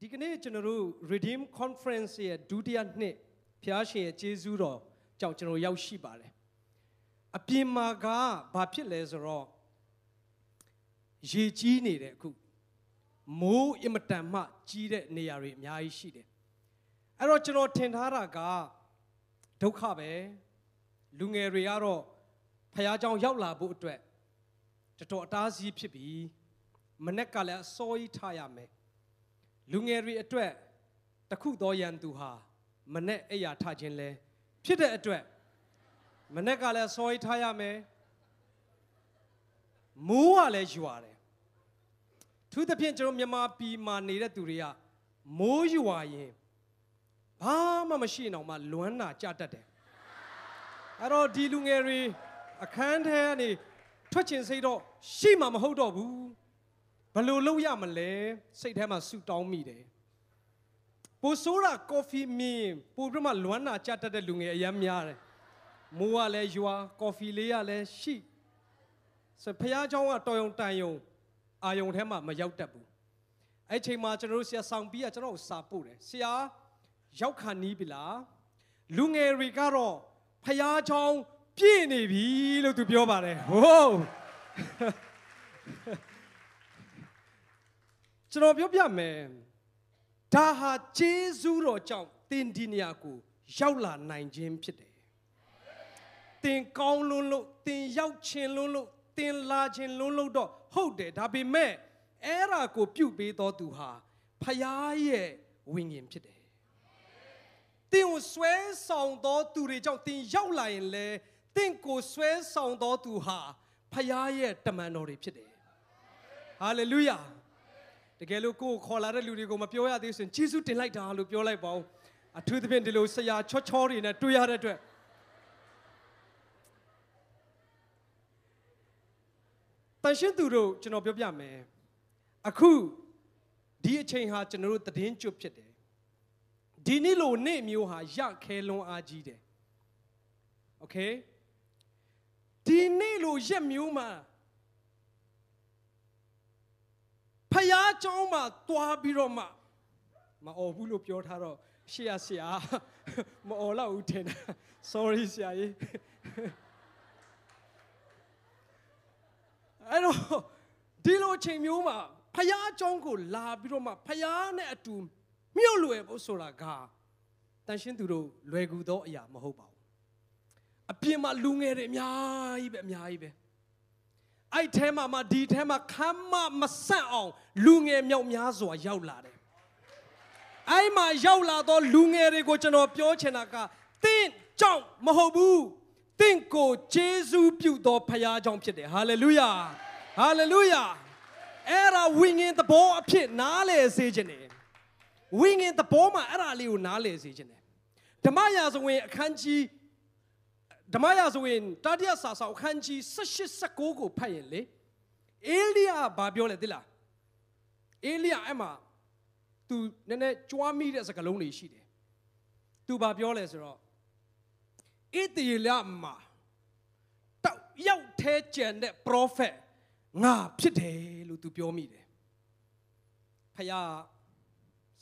ဒီကနေ့ကျွန်တော်တို့ Redeem Conference ရဲ့ဒုတိယနှစ်ဖျားရှင်ရဲ့ကျေးဇူးတော်ကြောင့်ကျွန်တော်ရောက်ရှိပါတယ်အပြင်မှာကဘာဖြစ်လဲဆိုတော့ရေကြီးနေတယ်အခုမိုးအင်မတန်မှကြီးတဲ့နေရာတွေအများကြီးရှိတယ်အဲ့တော့ကျွန်တော်ထင်ထားတာကဒုက္ခပဲလူငယ်တွေကတော့ဖះเจ้าရောက်လာဖို့အတွက်တော်တော်အတားဆီးဖြစ်ပြီမနေ့ကလည်းအစောကြီးထားရမယ် လူငယ်တွေအတွက်တခုသောရန်သူဟာမနေ့အိယာထားခြင်းလဲဖြစ်တဲ့အတွက်မနေ့ကလည်းစောကြီးထားရမယ်မိုးကလည်းရွာတယ်သူသဖြင့်ကျွန်တော်မြန်မာပြည်မှာနေတဲ့သူတွေကမိုးရွာရင်ဘာမှမရှိအောင်မှလွမ်းနာကြတတ်တယ်အဲ့တော့ဒီလူငယ်တွေအခန်းထဲကနေထွက်ချင်စိတ်တော့ရှိမှမဟုတ်တော့ဘူး ဘယ်လိုလုပ်ရမလဲစိတ်ထဲမှာဆူတောင်းမိတယ်ပိုဆိုးတာကော်ဖီမင်းပိုပြမလွမ်းနာကြတတ်တဲ့လူငယ်အများများတယ်မိုးကလည်းရွာကော်ဖီလေးကလည်းရှိဆိုဖះเจ้าကတော်ယုံတန်ယုံအာယုံထဲမှာမရောက်တတ်ဘူးအဲ့ချိန်မှာကျွန်တော်တို့ဆရာဆောင်ပြီးကကျွန်တော်ကိုစာပို့တယ်ဆရာရောက်ခါနီးပြီလားလူငယ်တွေကတော့ဖះเจ้าပြည့်နေပြီလို့သူပြောပါတယ်ဟိုး ကျွန်တော်ပြောပြမယ်ဒါဟာဂျေဇုတော်ကြောင့်တင်ဒီနေရာကို ရောက်လာနိုင်ခြင်းဖြစ်တယ်တင်ကောင်းလွန်းလို့တင်ရောက်ခြင်းလွန်းလို့တင်လာခြင်းလွန်းလို့တော့ဟုတ်တယ်ဒါပေမဲ့အဲ့ရာကိုပြုတ်ပေးတော်သူဟာဖယားရဲ့ဝိညာဉ်ဖြစ်တယ်တင်ကိုဆွဲဆောင်တော်သူတွေကြောင့်တင်ရောက်လာရင်လေတင့်ကိုဆွဲဆောင်တော်သူဟာဖယားရဲ့တမန်တော်တွေဖြစ်တယ်ဟာလေလုယာ တကယ်လို့ကိုယ်ခေါ်လာတဲ့လူတွေကိုမပြောရသေးဆိုရင်ဂျေစုတင်လိုက်တာလို့ပြောလိုက်ပါဦးအထူးသဖြင့်ဒီလိုဆရာချောချောတွေနဲ့တွေ့ရတဲ့အတွက်တန်ရှင်းသူတို့ကျွန်တော်ပြောပြမယ်အခုဒီအချိန်ဟာကျွန်တော်တို့သတင်းကျွတ်ဖြစ်တယ်ဒီနေ့လိုနေ့မျိုးဟာရခဲလွန်အားကြီးတယ်โอเคဒီနေ့လိုရက်မျိုးမှာ ဖယားเจ้าမှာတွားပြီးတော့မှမអော်ဘူးလို့ပြောထားတော့ရှေ့ရဆရာမអော်တော့ဘူးထင်တာ sorry ဆရာကြီးအဲ့တော့ဒီလိုအချိန်မျိုးမှာဖယားเจ้าကိုလာပြီးတော့မှဖယားနဲ့အတူမြုပ်လွယ်ဖို့ဆိုတာကတန်ရှင်းသူတို့လွယ်ကူသောအရာမဟုတ်ပါဘူးအပြင်မှာလူငယ်တွေအများကြီးပဲအများကြီးပဲ အဲ့ထဲမှာမှဒီထဲမှာခမ်းမမဆန့်အောင် လူငယ်မြောက်များစွာရောက်လာတယ်အဲ့မှာရောက်လာတော့လူငယ်တွေကိုကျွန်တော်ပြောချင်တာကတင့်ကြောင့်မဟုတ်ဘူးတင့်ကိုဂျေဇူးပြုသောဖခင်ကြောင့်ဖြစ်တယ်ဟာလေလုယာဟာလေလုယာအဲ့ဒါဝိညာဉ်သဘောအဖြစ်နားလည်စေခြင်းတယ်ဝိညာဉ်သဘောမှာအဲ့ဒါလေးကိုနားလည်စေခြင်းတယ်ဓမ္မရာဇဝင်အခန်းကြီး ဓမ္မရာဇဝင်တတိယစာဆောင်အခန်းကြီး18 19ကိုဖတ်ရင်လေအေလိယဘာပြောလဲသိလားအေလိယအဲ့မှာ तू နည်းနည်းကြွားမိတဲ့စကားလုံးတွေရှိတယ် तू ဘာပြောလဲဆိုတော့ဣတိလမှာတောက်ရောက်သေးကျန်တဲ့ prophet ငါဖြစ်တယ်လို့ तू ပြောမိတယ်ဖယား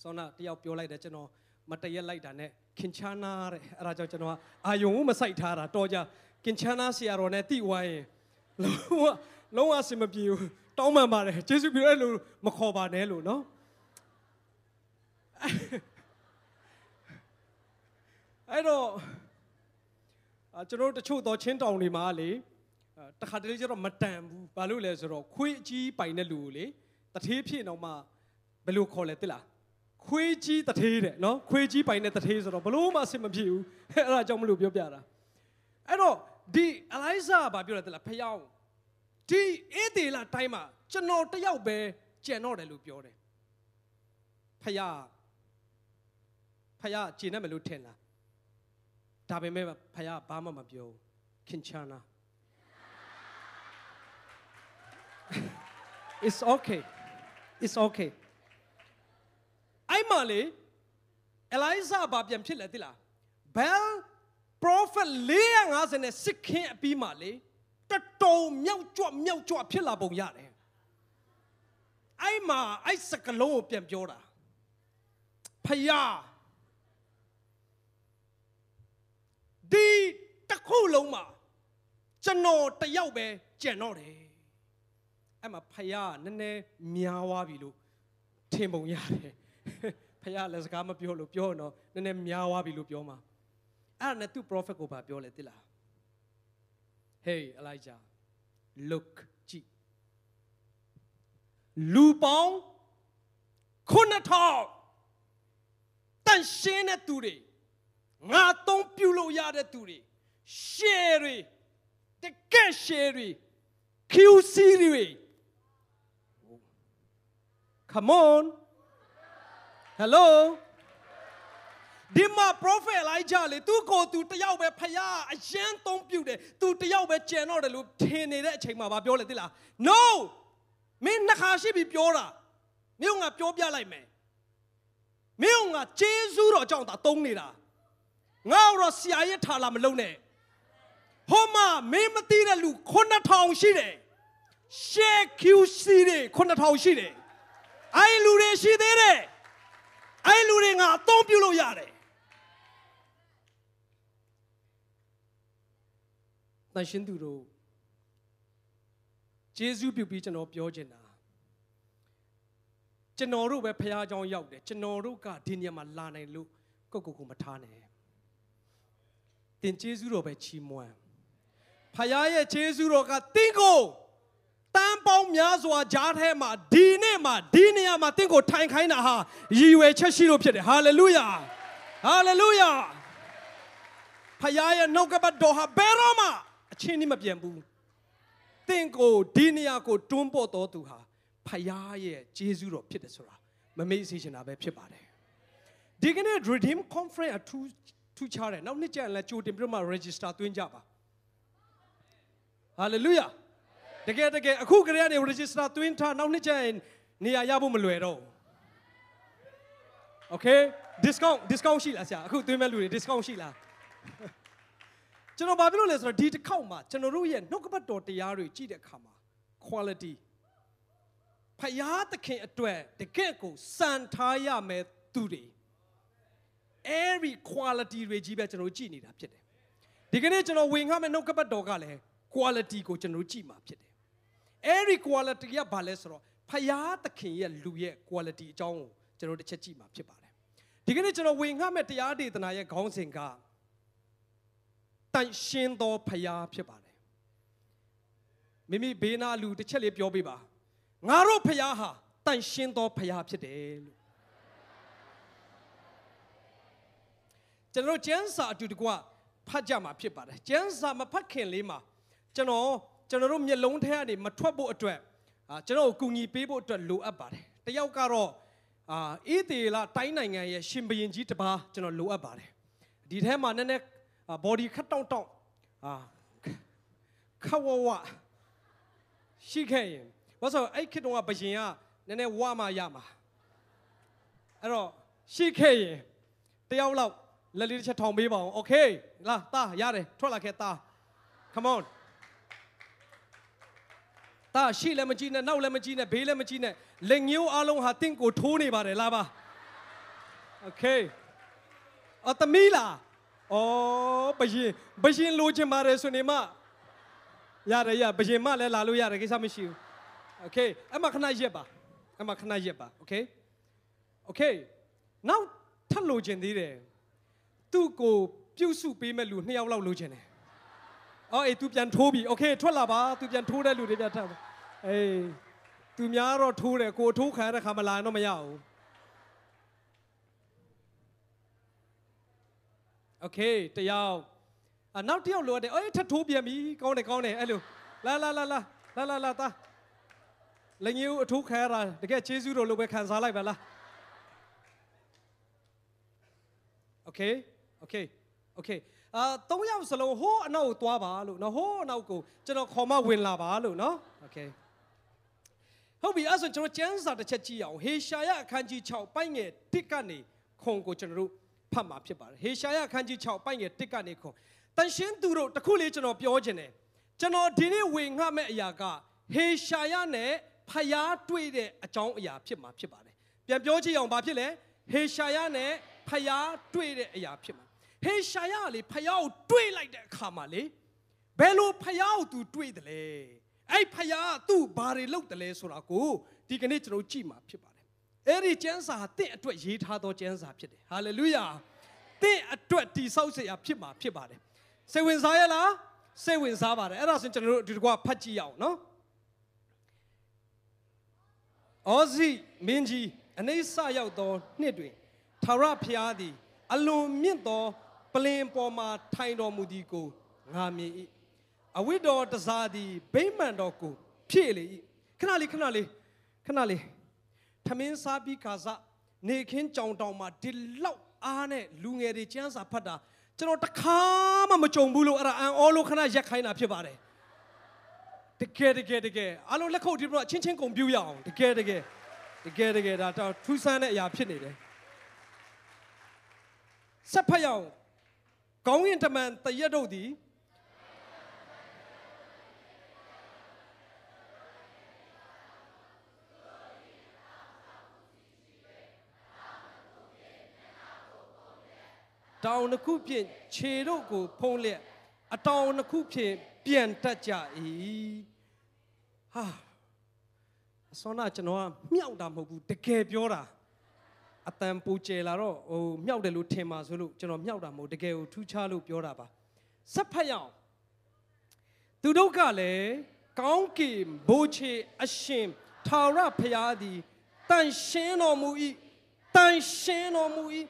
စောနာတယောက်ပြောလိုက်တယ်ကျွန်တော်မတရက်လိုက်တာနဲ့ ခင်ချာနာတဲ့အဲ့ဒါကြောင့်ကျွန်တော်အာယုံကိုမဆိုင်ထားတာတော့ကြခင်ချာနာဆရာတော်နဲ့တိဝိုင်းရင်လုံးဝလုံးဝအဆင်မပြေဘူးတောင်းပန်ပါတယ်ယေရှုပြည့်အဲ့လိုမခေါ်ပါနဲ့လို့နော်အဲ့တော့ကျွန်တော်တို့တချို့တော့ချင်းတောင်တွေမှာလေတခါတလေကျတော့မတန်ဘူးဘာလို့လဲဆိုတော့ခွေးအကြီးပိုင်တဲ့လူကိုလေတထေးဖြစ်တော့မှဘယ်လိုခေါ်လဲသိလား ခွေးကြီးတထေးတဲ့နော်ခွေးကြီးပိုင်တဲ့တထေးဆိုတော့ဘလို့မှအဆင်မပြေဘူးအဲ့ဒါကြောင့်မလို့ပြောပြတာအဲ့တော့ဒီအလိုက်ဇာဘာပြောလဲသိလားဖယောင်းဒီအေးတေလာတိုင်းမှာကျွန်တော်တယောက်ပဲကြံတော့တယ်လို့ပြောတယ်ဖယားဖယားကျင်နေမယ်လို့ထင်လားဒါပေမဲ့ဖယားဘာမှမပြောခင်ချာနာ It's okay It's okay အဲ့မှာလေအလိုင်းဇာဘာပြန်ဖြစ်လဲသိလား Bell prophet 450နဲ့စစ်ခင်းအပြီးမှာလေတတုံမြောက်ကြွမြောက်ကြွဖြစ်လာပုံရတယ်အဲ့မှာအဲ့စကလုံးကိုပြန်ပြောတာဖယားဒီတစ်ခုလုံးမှာကျွန်တော်တယောက်ပဲကြံတော့တယ်အဲ့မှာဖယားနည်းနည်းများသွားပြီလို့ထင်ပုံရတယ် ဖယားလည်းစကားမပြောလို့ပြောတော့နည်းနည်းများသွားပြီလို့ပြောမှာအဲ့ဒါနဲ့သူ prophet ကိုပါပြောလေတိလား Hey Elijah look ကြည့်လူပေါင်းခုနှစ်ထောင်တန်ရှင်းတဲ့သူတွေငါသုံးပြုလို့ရတဲ့သူတွေရှယ်တွေတကယ်ရှယ်တွေ QC တွေ Come on Hello ဒီမှာ prophet Elijah လေသူကိုသူတယောက်ပဲဖယားအရန်သုံးပြုတယ်သူတယောက်ပဲကြံတော့တယ်လို့ထင်နေတဲ့အချိန်မှာဗာပြောလေသိလား No မင်းနှခါရှိပြီပြောတာမင်းကငါပြောပြလိုက်မယ်မင်းကငါဂျေဇူးတော်ကြောင့်သာသုံးနေတာငါတော့ဆရာရဲ့ထာလာမလုံးနဲ့ဟိုမှာမင်းမသိတဲ့လူ9000ရှိတယ်ရှေ QC တွေ9000ရှိတယ်အဲ့လူတွေရှိသေးတယ် အဲ့လူတွေငါအသုံးပြုလို့ရတယ်တန်ရှင်းသူတို့ဂျေဇုပြုပြီးကျွန်တော်ပြောချင်တာကျွန်တော်တို့ပဲဖះเจ้าရောက်တယ်ကျွန်တော်တို့ကဒီနေရာမှာလာနိုင်လို့ကိုကိုကိုမထားနဲ့တင်ဂျေဇုတော်ပဲချီးမွမ်းဖះရဲ့ဂျေဇုတော်ကတင်းကို တန်ပေါင်းများစွာကြားထဲမှာဒီနေ့မှာဒီနေရာမှာတင့်ကိုထိုင်ခိုင်းတာဟာရည်ရွယ်ချက်ရှိလို့ဖြစ်တယ်ဟာလေလုယာဟာလေလုယာဖခင်ရဲ့နှုတ်ကပတ်တော်ဟာဘယ်တော့မှအချင်းကြီးမပြန်ဘူးတင့်ကိုဒီနေရာကိုတွန်းပို့တော်သူဟာဖခင်ရဲ့ဂျေဇုတော်ဖြစ်တယ်ဆိုတာမမေ့စေချင်တာပဲဖြစ်ပါတယ်ဒီကနေ့ Redeem Conference အထူးထူးခြားတယ်နောက်နှစ်ကျရင်လည်းကြိုတင်ပြီးတော့မှ register သွင်းကြပါ Hallelujah တကယ်တကယ်အခုကလေးကနေ register သွင်းထားနောက်နှစ်ကျရင်နေရာရဖို့မလွယ်တော့ Okay discount discount ရှိလားဆရာအခုသွင်းမဲ့လူတွေ discount ရှိလားကျွန်တော်ဘာဖြစ်လို့လဲဆိုတော့ဒီတစ်ခေါက်မှာကျွန်တော်တို့ရဲ့နှုတ်ကပတ်တော်တရားတွေကြည့်တဲ့အခါမှာ quality ဖယားသခင်အတွက်တကယ့်ကိုစံထားရမယ်သူတွေ every quality တွေကြီးပဲကျွန်တော်ကြည့်နေတာဖြစ်တယ်ဒီကနေ့ကျွန်တော်ဝင်ခမဲ့နှုတ်ကပတ်တော်ကလည်း quality ကိုကျွန်တော်ကြည့်မှာဖြစ်တယ် အဲ့ဒီ quality ကဘာလဲဆိုတော့ဖယားသခင်ရဲ့လူရဲ့ quality အကြောင်းကိုကျွန်တော်တစ်ချက်ကြည့်မှာဖြစ်ပါတယ်ဒီကနေ့ကျွန်တော်ဝင်ငှမဲ့တရားဒေသနာရဲ့ခေါင်းစဉ်ကတန်ရှင်းသောဖယားဖြစ်ပါတယ်မိမိဘေးနာလူတစ်ချက်လေးပြောပေးပါငါတို့ဖယားဟာတန်ရှင်းသောဖယားဖြစ်တယ်လို့ကျွန်တော်ကျမ်းစာအတူတကွဖတ်ကြမှာဖြစ်ပါတယ်ကျမ်းစာမဖတ်ခင်လေးမှာကျွန်တော် ကျွန်တော်တို့မျက်လုံးထဲကနေမထွက်ဖို့အတွက်အာကျွန်တော်ကိုကူညီပေးဖို့အတွက်လိုအပ်ပါတယ်တယောက်ကတော့အာအေးသေးလာတိုင်းနိုင်ငံရဲ့ရှင်ဘရင်ကြီးတစ်ပါးကျွန်တော်လိုအပ်ပါတယ်ဒီထဲမှာနည်းနည်း body ခတ်တောင့်တောင့်အာခဝဝရှိခဲ့ရင်ဘာလို့အဲ့ခေတ်တုန်းကဘရင်ကနည်းနည်းဝမှရမှာအဲ့တော့ရှိခဲ့ရင်တယောက်လောက်လက်လေးတစ်ချက်ထောင်ပေးပါအောင်โอเคလာတာရတယ်ထွက်လာခဲ့တာ come on တာရှိလည်းမကြည့်နဲ့နောက်လည်းမကြည့်နဲ့ဘေးလည်းမကြည့်နဲ့လက်ညှိုးအလုံးဟာတင့်ကိုထိုးနေပါတယ်လာပါโอเคအတမီလာအော်ဘရင်ဘရင်လိုချင်ပါတယ်ဆိုနေမှရတယ်ရဘရင်မလည်းလာလို့ရတယ်ကိစ္စမရှိဘူးโอเคအမခဏရက်ပါအမခဏရက်ပါโอเคโอเคနောက်ထပ်လိုချင်သေးတယ်သူ့ကိုပြုတ်စုပေးမဲ့လူနှစ်ယောက်လောက်လိုချင်တယ်အော်အေး तू ပြန်ထိုးပြီโอเคထွက်လာပါ तू ပြန်ထိုးတဲ့လူတွေပြန်ထပ်ပါ အေး तू များတော့ထိုးတယ်ကိုထိုးခံရတဲ့ခါမလာတော့မရဘူးโอเคတယောက်အနောက်တယောက်လိုတယ်အေးထပ်ထိုးပြန်ပြီကောင်းတယ်ကောင်းတယ်အဲ့လိုလာလာလာလာလာလာလာတာလက်ညှိုးအထိုးခံရတာတကယ်ကျေးဇူးတော်လိုပဲခံစားလိုက်ပါလားโอเคโอเคโอเคအာသုံးယောက်စလုံးဟိုးအနောက်ကိုသွားပါလို့နော်ဟိုးအနောက်ကိုကျွန်တော်ခေါ်မဝင်လာပါလို့နော်โอเค ဟုတ်ပြီအဲ့ဆိုကျွန်တော်ကျမ်းစာတစ်ချက်ကြည့်အောင်ဟေရှာယအခန်းကြီး6ပိုင်းငယ်1ကနေခုံကိုကျွန်တော်တို့ဖတ်မှာဖြစ်ပါတယ်ဟေရှာယအခန်းကြီး6ပိုင်းငယ်1ကနေခုံတန်ရှင်းသူတို့တခုလေးကျွန်တော်ပြောချင်တယ်ကျွန်တော်ဒီနေ့ဝင်ငှမဲ့အရာကဟေရှာယနဲ့ဖျားတွေ့တဲ့အကြောင်းအရာဖြစ်မှာဖြစ်ပါတယ်ပြန်ပြောကြည့်အောင်ဘာဖြစ်လဲဟဟေရှာယနဲ့ဖယားတွေ့တဲ့အရာဖြစ်မှာဟေရှာယကလေဖယားကိုတွေ့လိုက်တဲ့အခါမှာလေဘယ်လိုဖယားကိုသူတွေ့တယ်လဲ အဲ့ဖယားကသူ့ဘာတွေလုပ်တယ်လဲဆိုတာကိုဒီကနေ့ကျွန်တော်ကြည့်မှာဖြစ်ပါတယ်အဲ့ဒီကျမ်းစာဟာတင့်အတွက်ရေးထားသောကျမ်းစာဖြစ်တယ်ဟာလေလုယာတင့်အတွက်တိဆောက်เสียဖြစ်မှာဖြစ်ပါတယ်စိတ်ဝင်စားရလားစိတ်ဝင်စားပါတယ်အဲ့ဒါဆိုကျွန်တော်တို့ဒီတကွာဖတ်ကြည့်ရအောင်နော်အောဇိမင်းကြီးအနေဆရောက်သောနှစ်တွင်ထာဝရဘုရားသည် အလွန်မြင့်သောပလင်ပေါ်မှာထိုင်တော်မူသည်ကိုငါမြင်၏ အဝိတော်တစားသည်ဗိမာန်တော်ကိုဖြည့်လေ၏ခဏလေးခဏလေးခဏလေးထမင်းစားပြီးခါစားနေခင်းကြောင်တောင်မှာဒီလောက်အားနဲ့လူငယ်တွေကျန်းစာဖတ်တာကျွန်တော်တခါမှမကြုံဘူးလို့အဲ့ဒါအန်အောလို့ခဏရက်ခိုင်းတာဖြစ်ပါတယ်တကယ်တကယ်တကယ်အားလုံးလက်ခုပ်ဒီဘတော့ချင်းချင်းကုန်ပြူရအောင်တကယ်တကယ်တကယ်တကယ်ဒါတော့ထူးဆန်းတဲ့အရာဖြစ်နေတယ်ဆက်ဖတ်ရအောင်ကောင်းရင်တမန်တရက်တို့သည် တောင်တစ်ခုဖြင့်ခြေတို့ကိုဖုံးလျက်အတောင်တစ်ခုဖြင့်ပြန်တက်ကြ၏ဟာအစောနာကျွန်တော်ကမြောက်တာမဟုတ်ဘူးတကယ်ပြောတာအတန်ပူကျဲလာတော့ဟိုမြောက်တယ်လို့ထင်ပါဆိုလို့ကျွန်တော်မြောက်တာမဟုတ်တကယ်ကိုထူးခြားလို့ပြောတာပါစက်ဖက်ရအောင်သူတို့ကလည်းကောင်းကင်ဘိုးချေအရှင်ထာဝရဘုရားသည်တန်ရှင်းတော်မူ၏တန်ရှင်းတော်မူ၏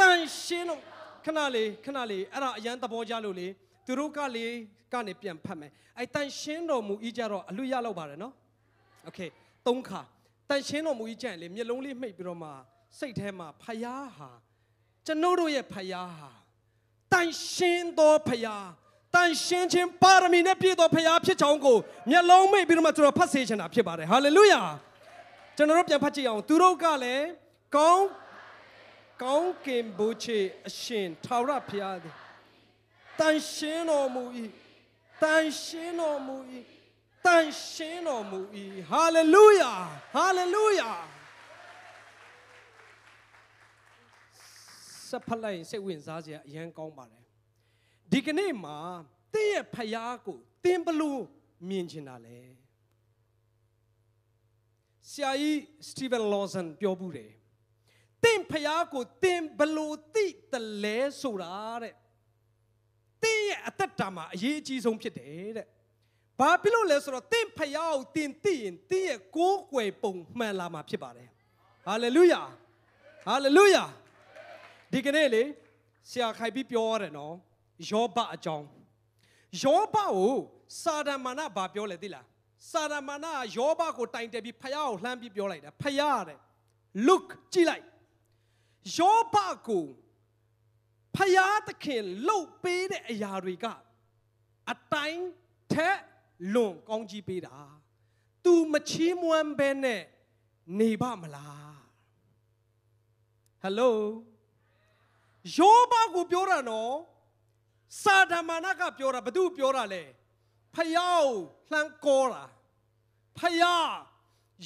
တန်ရှင်းတော် ခဏလေးခဏလေးအဲ့ဒါအရန်သဘောကျလို့လေသူတို့ကလေကနေပြန်ဖတ်မယ်အဲ့တန်ရှင်းတော်မူ၏ကြတော့အလွတ်ရလောက်ပါတယ်နော်โอเคသုံးခါတန်ရှင်းတော်မူ၏ကြရင်လေမျက်လုံးလေးမှိတ်ပြီးတော့မှစိတ်ထဲမှာဖယားဟာကျွန်ုပ်တို့ရဲ့ဖယားဟာတန်ရှင်းသောဖယားတန်ရှင်းခြင်းပါရမီနဲ့ပြည့်သောဖယားဖြစ်ချောင်းကိုမျက်လုံးမိတ်ပြီးတော့မှကျွန်တော်ဖတ်စေချင်တာဖြစ်ပါတယ်ဟာလေလုယာကျွန်တော်တို့ပြန်ဖတ်ကြည့်အောင်သူတို့ကလည်းကောင်း ကောင်းကင်ဘုချေအရှင်ထာဝရဘုရားသည်တန်ရှင်းတော်မူ၏တန်ရှင်းတော်မူ၏တန်ရှင်းတော်မူ၏ဟာလေလုယာဟာလေလုယာစဖလိုက်စိတ်ဝင်စားစရာအရန်ကောင်းပါတယ်ဒီကနေ့မှာတင်းရဲ့ဖယားကိုတင်းဘလို့မြင်ချင်တာလဲဆရာကြီးစတီဗန်လော်ဆန်ပြောဘူးတယ် တင့်ဖျားကိုတင်ဘလို့တိတလဲဆိုတာတဲ့တင်းရဲ့အသက်တာမှာအရေးအကြီးဆုံးဖြစ်တယ်တဲ့ဘာဖြစ်လို့လဲဆိုတော့တင့်ဖျားကိုတင်သိရင်တင်းရဲ့ကိုးကွယ်ပုံမှန်လာမှာဖြစ်ပါတယ်ဟာလေလုယာဟာလေလုယာဒီကနေ့လေဆရာခိုင်ပြီးပြောရတယ်နော်ယောဘအကြောင်းယောဘကိုစာဒမာနဘာပြောလဲသိလားစာဒမာနကယောဘကိုတိုင်တယ်ပြီးဖျားကိုလှမ်းပြီးပြောလိုက်တာဖျားတဲ့ look ကြည့်လိုက် ယောဘကိုဖယားသခင်လှုပ်ပေးတဲ့အရာတွေကအတိုင်းထက်လွန်ကောင်းကြီးပေးတာ तू မချီးမွမ်းဘဲနဲ့နေပါမလားဟယ်လိုယောဘကိုပြောတာနော်စာဒမာနကပြောတာဘသူပြောတာလဲဖယားကိုလှမ်းကောတာဖယား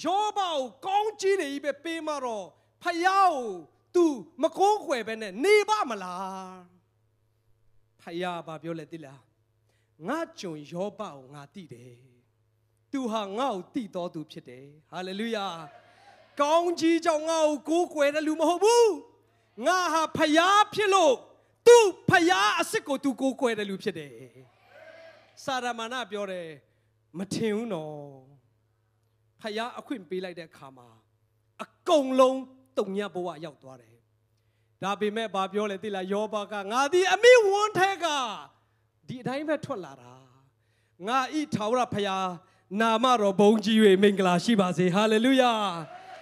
ယောဘကိုကောင်းကြီးတွေကြီးပဲပေးမှတော့ဖယားကို तू မကိုးခွယ်ပဲနဲ့နေပါမလားဖယားဘာပြောလဲသိလားငါကြုံယောဘကိုငါတိတယ်သူဟာငါ့ကိုတိတော်သူဖြစ်တယ်ဟာလေလုယာကောင်းကြီးကြောင့်ငါ့ကိုကိုးကွယ်တဲ့လူမဟုတ်ဘူးငါဟာဖယားဖြစ်လို့သူဖယားအစ်စ်ကိုသူကိုးကွယ်တဲ့လူဖြစ်တယ်စာရမဏပြောတယ်မထင်ဘူးနော်ဖယားအခွင့်ပေးလိုက်တဲ့အခါမှာအကုန်လုံး တုံညဘဝရောက်သွားတယ်ဒါပေမဲ့ဘာပြောလဲသိလားယောဘကငါဒီအမိဝန်းထဲကဒီအတိုင်းပဲထွက်လာတာငါဤထာဝရဖယားနာမတော်ဘုန်းကြီး၍မင်္ဂလာရှိပါစေဟာလေလုယာ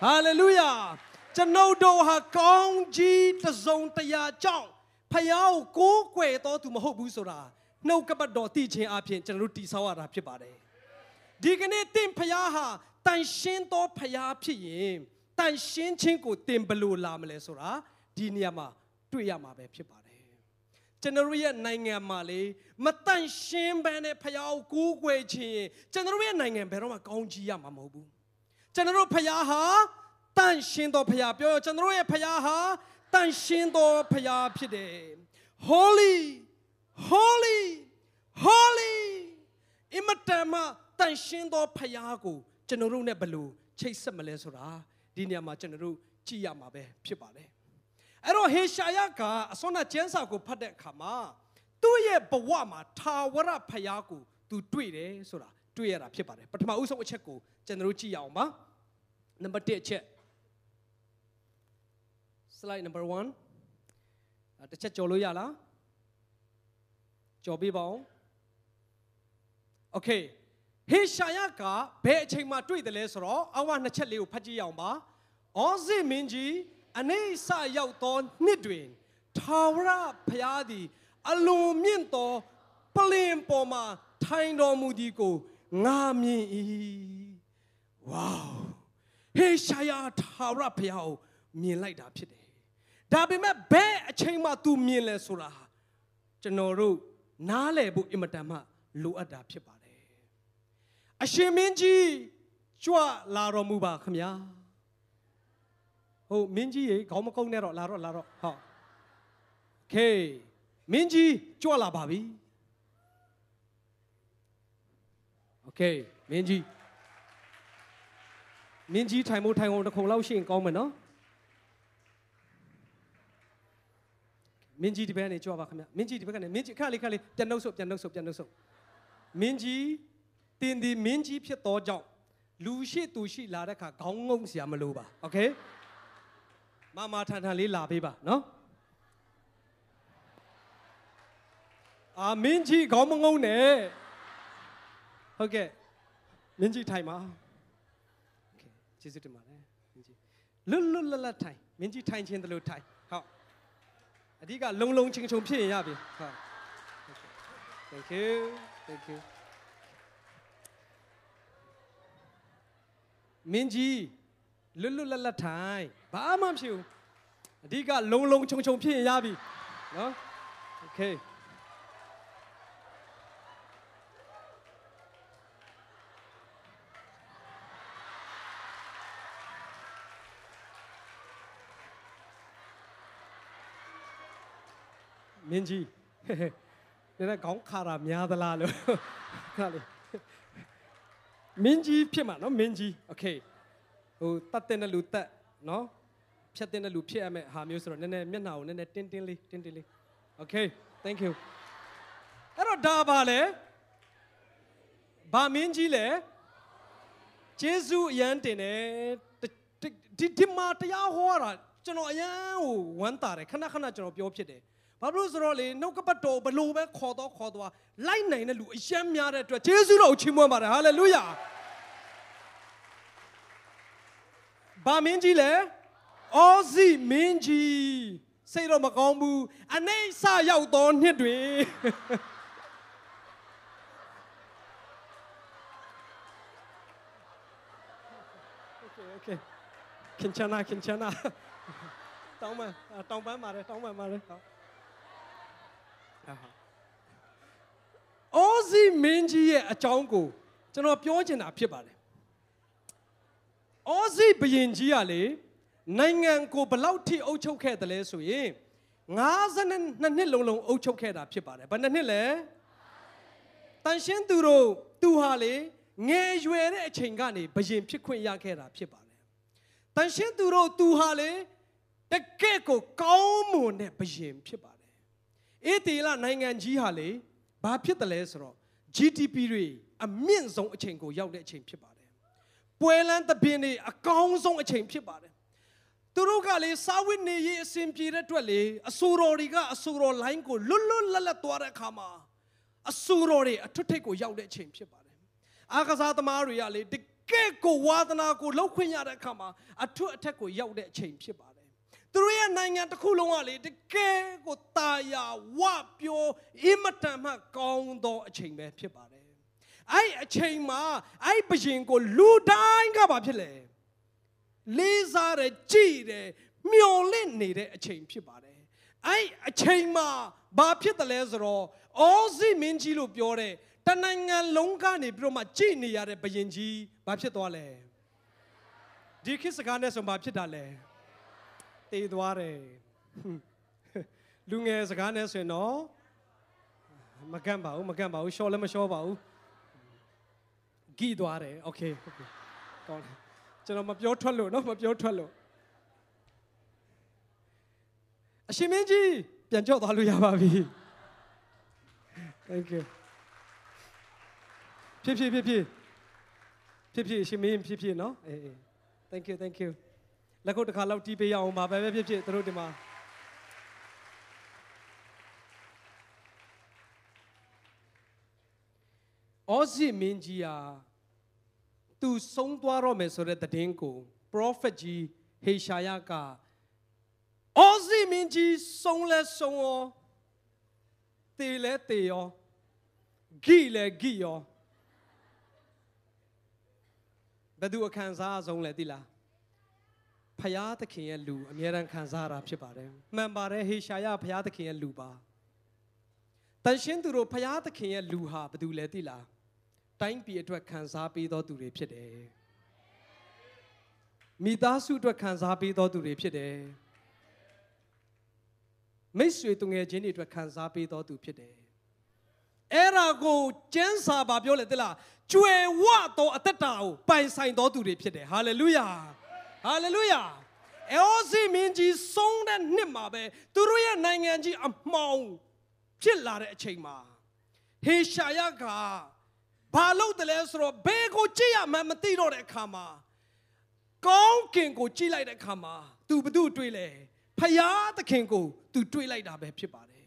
ဟာလေလုယာကျွန်ုပ်တို့ဟာကောင်းကြီးတစုံတရာကြောင့်ဖယားကိုကိုးကွယ်တော်သူမဟုတ်ဘူးဆိုတာနှုတ်ကပတ်တော်သိခြင်းအပြင်ကျွန်တော်တို့တည်ဆောက်ရတာဖြစ်ပါတယ်ဒီကနေ့တင့်ဖယားဟာတန်ရှင်းသောဖယားဖြစ်ရင် တန်ရှင်းခြင်းကိုတင်ဘလို့လာမလဲဆိုတာဒီနေရာမှာတွေ့ရမှာပဲဖြစ်ပါတယ်ကျွန်တော်ရဲ့နိုင်ငံမှာလေမတန်ရှင်းဘဲနဲ့ဖယားကိုကိုးကွယ်ခြင်းကျွန်တော်ရဲ့နိုင်ငံဘယ်တော့မှကောင်းကြီးရမှာမဟုတ်ဘူးကျွန်တော်ဖယားဟာတတန်ရှင်းသောဖခင်ပြောကျွန်တော်တို့ရဲ့ဖခင်ဟာတန်ရှင်းသောဖခင်ဖြစ်တယ် holy holy holy အမတန်မှတန်ရှင်းသောဖခင်ကိုကျွန်တော်တို့ ਨੇ ဘယ်လိုချိတ်ဆက်မလဲဆိုတာ ဒီနေရာမှာကျွန်တော်တို့ကြည့်ရမှာပဲဖြစ်ပါတယ်အဲ့တော့ဟေရှာယကအစောနာကျမ်းစာကိုဖတ်တဲ့အခါမှာသူ့ရဲ့ဘဝမှာထာဝရဖခင်ကိုသူတွေ့တယ်ဆိုတာတွေ့ရတာဖြစ်ပါတယ်ပထမဦးဆုံးအချက်ကိုကျွန်တော်တို့ကြည့်ရအောင်ပါနံပါတ်1အချက် slide number 1တစ်ချက်ကြော်လို့ရလားကြော်ပေးပါဦး okay ဟေရှာယကဘယ်အချိန်မှတွေ့တယ်လဲဆိုတော့အဝနှစ်ချက်လေးကိုဖတ်ကြည့်ရအောင်ပါအောဇိမင်းကြီးအနေဆရောက်သောနှစ်တွင်ထာဝရဘုရားသည် အလွန်မြင့်သောပလင်ပေါ်မှာထိုင်တော်မူသည်ကိုငါမြင်၏ဝေါဟေရှာယထာဝရဘုရားကိုမြင်လိုက်တာဖြစ်တယ်ဒါပေမဲ့ဘယ်အချိန်မှ तू မြင်လဲဆိုတာကျွန်တော်တို့နားလည်ဖို့အင်မတန်မှလိုအပ်တာဖြစ်ပါတယ် အရှင်မင်းကြီးကြွလာတော်မူပါခမညာဟုတ်မင်းကြီးရေခေါင်းမကုန်းနဲ့တော့လာတော့လာတော့ဟုတ်โอเคမင်းကြီးကြွလာပါပြီโอเคမင်းကြီးမင်းကြီးထိုင်မို့ထိုင်အောင်တစ်ခုလောက်ရှိရင်ကောင်းမယ်နော်မင်းကြီးဒီဘက်ကနေကြွပါခင်ဗျမင်းကြီးဒီဘက်ကနေမင်းကြီးခက်လေးခက်လေးပြန်နှုတ်ဆုပ်ပြန်နှုတ်ဆုပ်ပြန်နှုတ်ဆုပ်မင်းကြီး တင်ဒီမင်းကြီးဖြစ်သောကြောင့်လူရှိသူရှိလာတဲ့ခါခေါင်းငုံစရာမလိုပါโอเคမမထန်ထန်လေးလာပေးပါနော်အာမင်းကြီးခေါင်းမငုံနဲ့ဟုတ်ကဲ့မင်းကြီးထိုင်ပါโอเคကျေးဇူးတင်ပါတယ်မင်းကြီးလွတ်လွတ်လပ်လပ်ထိုင်မင်းကြီးထိုင်ခြင်းတလို့ထိုင်ဟုတ်အဓိကလုံလုံချင်းချုံဖြစ်ရင်ရပြီဟုတ် Thank you thank you မင်းကြီးလွတ်လွတ်လပ်လပ်ထိုင်ဘာမှမဖြစ်ဘူးအဓိကလုံလုံချုံချုံဖြစ်ရင်ရပြီနော် Okay မင်းကြီးနည်းနည်းခေါင်းခါတာများသလားလို့ခါလေ မင်းကြီးဖြစ်မှာနော်မင်းကြီးโอเคဟိုတတ်တဲ့လူတတ်နော်ဖြတ်တဲ့လူဖြစ်ရမယ်ဟာမျိုးဆိုတော့နည်းနည်းမျက်နှာကိုနည်းနည်းတင်းတင်းလေးတင်းတင်းလေးโอเค thank you အဲ့တော့ဒါပါလေဘာမင်းကြီးလဲဂျေဇုအရန်တင်တယ်ဒီဒီမှာတရားဟောတာကျွန်တော်အရန်ကိုဝမ်းတာတယ်ခဏခဏကျွန်တော်ပြောဖြစ်တယ် ဘာလို့ဆိုတော့လေနှုတ်ကပတ်တော်ဘလို့ပဲခေါ်တော့ခေါ်သွားလိုက်နိုင်တဲ့လူအယံများတဲ့အတွက်ယေရှုတော်ကိုချီးမွမ်းပါတယ်ဟာလေလုယာဘာမင်းကြီးလဲအောဇိမင်းကြီးစိတ်တော့မကောင်းဘူးအနေဆရောက်သောနှစ်တွင်โอเคโอเคခင်ချနာခင်ချနာတောင်းမတောင်းပန်းပါတယ်တောင်းပန်းပါတယ်ဟုတ် အောဇီမင်းကြီးရဲ့အကြောင်းကိုကျွန်တော်ပြောချင်တာဖြစ်ပါတယ်အောဇီဘရင်ကြီးကလေနိုင်ငံကိုဘလောက်ထိအုပ်ချုပ်ခဲ့တယ်လဲဆိုရင်52နှစ်လုံးလုံးအုပ်ချုပ်ခဲ့တာဖြစ်ပါတယ်ဘယ်နှစ်နှစ်လဲတန်ရှင်းသူတို့သူဟာလေငယ်ရွယ်တဲ့အချိန်ကနေဘရင်ဖြစ်ခွင့်ရခဲ့တာဖြစ်ပါတယ်တန်ရှင်းသူတို့သူဟာလေတကယ့်ကိုကောင်းမွန်တဲ့ဘရင်ဖြစ်ပါတယ် အေးတေလနိုင်ငံကြီးဟာလေဘာဖြစ်တယ်လဲဆိုတော့ GDP တွေအမြင့်ဆုံးအချိန်ကိုရောက်တဲ့အချိန်ဖြစ်ပါတယ်။ပွဲလန်းသပင်တွေအကောင်းဆုံးအချိန်ဖြစ်ပါတယ်။သူတို့ကလေစာဝတ်နေရေးအစဉ်ပြေတဲ့အတွက်လေအဆူတော်တွေကအဆူတော်လိုင်းကိုလွတ်လွတ်လပ်လပ်သွားတဲ့အခါမှာအဆူတော်တွေအထွတ်ထိပ်ကိုရောက်တဲ့အချိန်ဖြစ်ပါတယ်။အာကစားသမားတွေကလေတကယ့်ကိုဝါသနာကိုလှုပ်ခွင့်ရတဲ့အခါမှာအထွတ်အထက်ကိုရောက်တဲ့အချိန်ဖြစ်ပါတယ် သူတို့ရဲ့နိုင်ငံတစ်ခုလုံးကလေတကယ်ကိုတာယာဝပြောအင်မတန်မှကောင်းသောအချိန်ပဲဖြစ်ပါတယ်အဲ့အချိန်မှာအဲ့ဘရင်ကိုလူတိုင်းကဘာဖြစ်လဲလေးစားတယ်ကြည်တယ်မျော်လင့်နေတဲ့အချိန်ဖြစ်ပါတယ်အဲ့အချိန်မှာဘာဖြစ်တယ်လဲဆိုတော့အောစီမင်းကြီးလို့ပြောတဲ့တနိုင်ငံလုံးကနေပြီးတော့မှကြည်နေရတဲ့ဘရင်ကြီးဘာဖြစ်သွားလဲဒီခေတ်စကားနဲ့ဆိုမှဖြစ်တာလဲ တည်သွားတယ်လူငယ်စကားနဲ့ဆိုရင်တော့မကန့်ပါဘူးမကန့်ပါဘူးရှော့လည်းမရှော့ပါဘူးဂီသွားတယ်โอเคโอเคကောင်းတယ်ကျွန်တော်မပြောထွက်လို့เนาะမပြောထွက်လို့အရှင်မင်းကြီးပြန်ကြော့သွားလို့ရပါပြီ thank you ဖြစ်ဖြစ်ဖြစ်ဖြစ်ဖြစ်ဖြစ်ရှင်မင်းဖြစ်ဖြစ်เนาะအေးအေး thank you thank you လက်ခုပ်တစ်ခါလောက်တီးပေးရအောင်ပါပဲပဲဖြစ်ဖြစ်တို့ဒီမှာအောဇိမင်းကြီးဟာသူဆုံးသွားတော့မယ်ဆိုတဲ့သတင်းကို prophet ကြီးဟေရှာယကအောဇိမင်းကြီးဆုံးလဲဆုံးရောတေလဲတေရောဂိလဲဂိရောဘယ်သူအခံစားအဆုံးလဲသိလား ဖယားသခင်ရဲ့လူအမြဲတမ်းခံစားရတာဖြစ်ပါတယ်မှန်ပါတယ်ဟေရှာယဖယားသခင်ရဲ့လူပါတန်ရှင်းသူတို့ဖယားသခင်ရဲ့လူဟာဘယ်သူလဲသိလားတိုင်းပြည်အတွက်ခံစားပေးသောသူတွေဖြစ်တယ်မိသားစုအတွက်ခံစားပေးသောသူတွေဖြစ်တယ်မိတ်ဆွေသူငယ်ချင်းတွေအတွက်ခံစားပေးသောသူဖြစ်တယ်အဲ့ဒါကိုကျမ်းစာပါပြောလေသလားကျွယ်ဝသောအသက်တာကိုပိုင်ဆိုင်သောသူတွေဖြစ်တယ်ဟာလေလုယာ ဟာလေလုယာအောစီမင်းကြီးဆုံးတဲ့နှစ်မှာပဲသူတို့ရဲ့နိုင်ငံကြီးအမှောင်ဖြစ်လာတဲ့အချိန်မှာဟေရှာယကဘာလုပ်တယ်လဲဆိုတော့ဘယ်ကိုကြည့်ရမှန်းမသိတော့တဲ့အခါမှာကောင်းကင်ကိုကြည့်လိုက်တဲ့အခါမှာ तू ဘသူတွေ့လဲဖယားသခင်ကို तू တွေ့လိုက်တာပဲဖြစ်ပါတယ်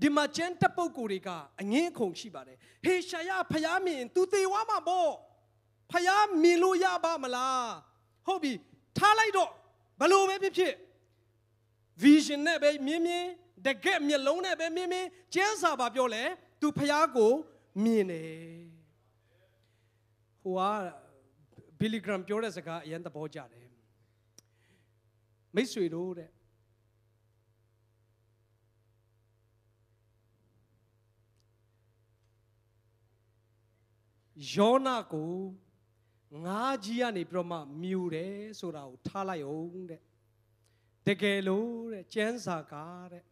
ဒီမှာကျန်တပ်ပုတ်ကိုတွေကအငင်းအခုန်ရှိပါတယ်ဟေရှာယဖယားမြင် तू သေဝါမှာပေါ့ဖယားမြင်လို့ရပါမလားဟုတ်ပြီ ထားလိုက်တော့ဘလို့ပဲဖြစ်ဖြစ် vision နဲ့ပဲမြင်မြင်တကက်မျက်လုံးနဲ့ပဲမြင်မြင်ကျမ်းစာပါပြောလဲ तू ဖယားကိုမြင်တယ်ဟိုကဘီလီဂရမ်ပြောတဲ့စကားအရင်သဘောကျတယ်မိတ်ဆွေတို့တဲ့ယောနာကို ငါးကြီးကနေပြီးတော့မှမြူတယ်ဆိုတာကိုထားလိုက်အောင်တဲ့တကယ်လို့တဲ့ကျမ်းစာကတဲ့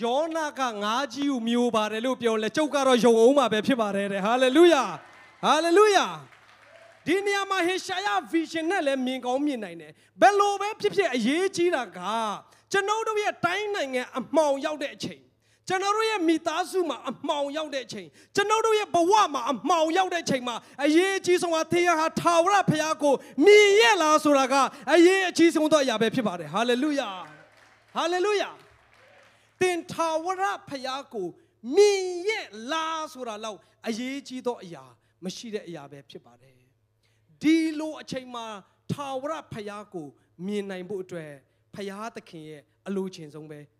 ယောနာကငါးကြီးကိုမြူပါတယ်လို့ပြောလဲကျုပ်ကတော့ယုံအောင်မှာပဲဖြစ်ပါတယ်တဲ့ဟာလေလုယာဟာလေလုယာဒီနေရာမှာဟေရှာယ vision နဲ့လည်းမြင်ကောင်းမြင်နိုင်တယ်ဘယ်လိုပဲဖြစ်ဖြစ်အရေးကြီးတာကကျွန်တော်တို့ရဲ့တိုင်းနိုင်ငံအမှောင်ရောက်တဲ့အချိန် ကျွန်တော်တို့ရဲ့မိသားစုမှာအမှောင်ရောက်တဲ့အချိန်ကျွန်တော်တို့ရဲ့ဘဝမှာအမှောင်ရောက်တဲ့အချိန်မှာအရေးအကြီးဆုံးကသေရဟာထာဝရဘုရားကိုမြင်ရလားဆိုတာကအရေးအကြီးဆုံးသောအရာပဲဖြစ်ပါတယ်ဟာလေလုယာဟာလေလုယာသင်ထာဝရဘုရားကိုမြင်ရလားဆိုတာလောက်အရေးကြီးသောအရာမရှိတဲ့အရာပဲဖြစ်ပါတယ်ဒီလိုအချိန်မှာထာဝရဘုရားကိုမြင်နိုင်ဖို့အတွက်ဘုရားသခင်ရဲ့အလိုချင်ဆုံးပဲဖြစ်ပါ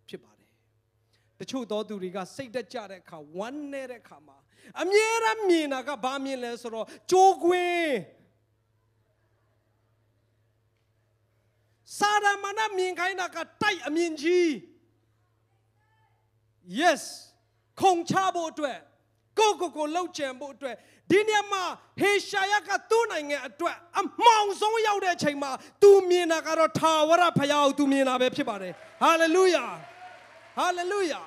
တယ်တချို့သောသူတွေကစိတ်တက်ကြတဲ့အခါဝမ်းနေတဲ့အခါမှာအမြဲတမ်းမြင်တာကဘာမြင်လဲဆိုတော့ကြိုးကွင်းစာရမဏမြင်ခိုင်းတာကတိုက်အမြင်ကြီး yes ခုံချဖို့အတွက်ကိုကိုကိုလှုပ်ချင်ဖို့အတွက်ဒီနေရာမှာဟေရှာယကသူ့နိုင်ငံအတွက်အမှောင်ဆုံးရောက်တဲ့အချိန်မှာသူမြင်တာကတော့ထာဝရဘုရားကိုသူမြင်တာပဲဖြစ်ပါတယ်ဟာလေလုယာဟာလေလုယာ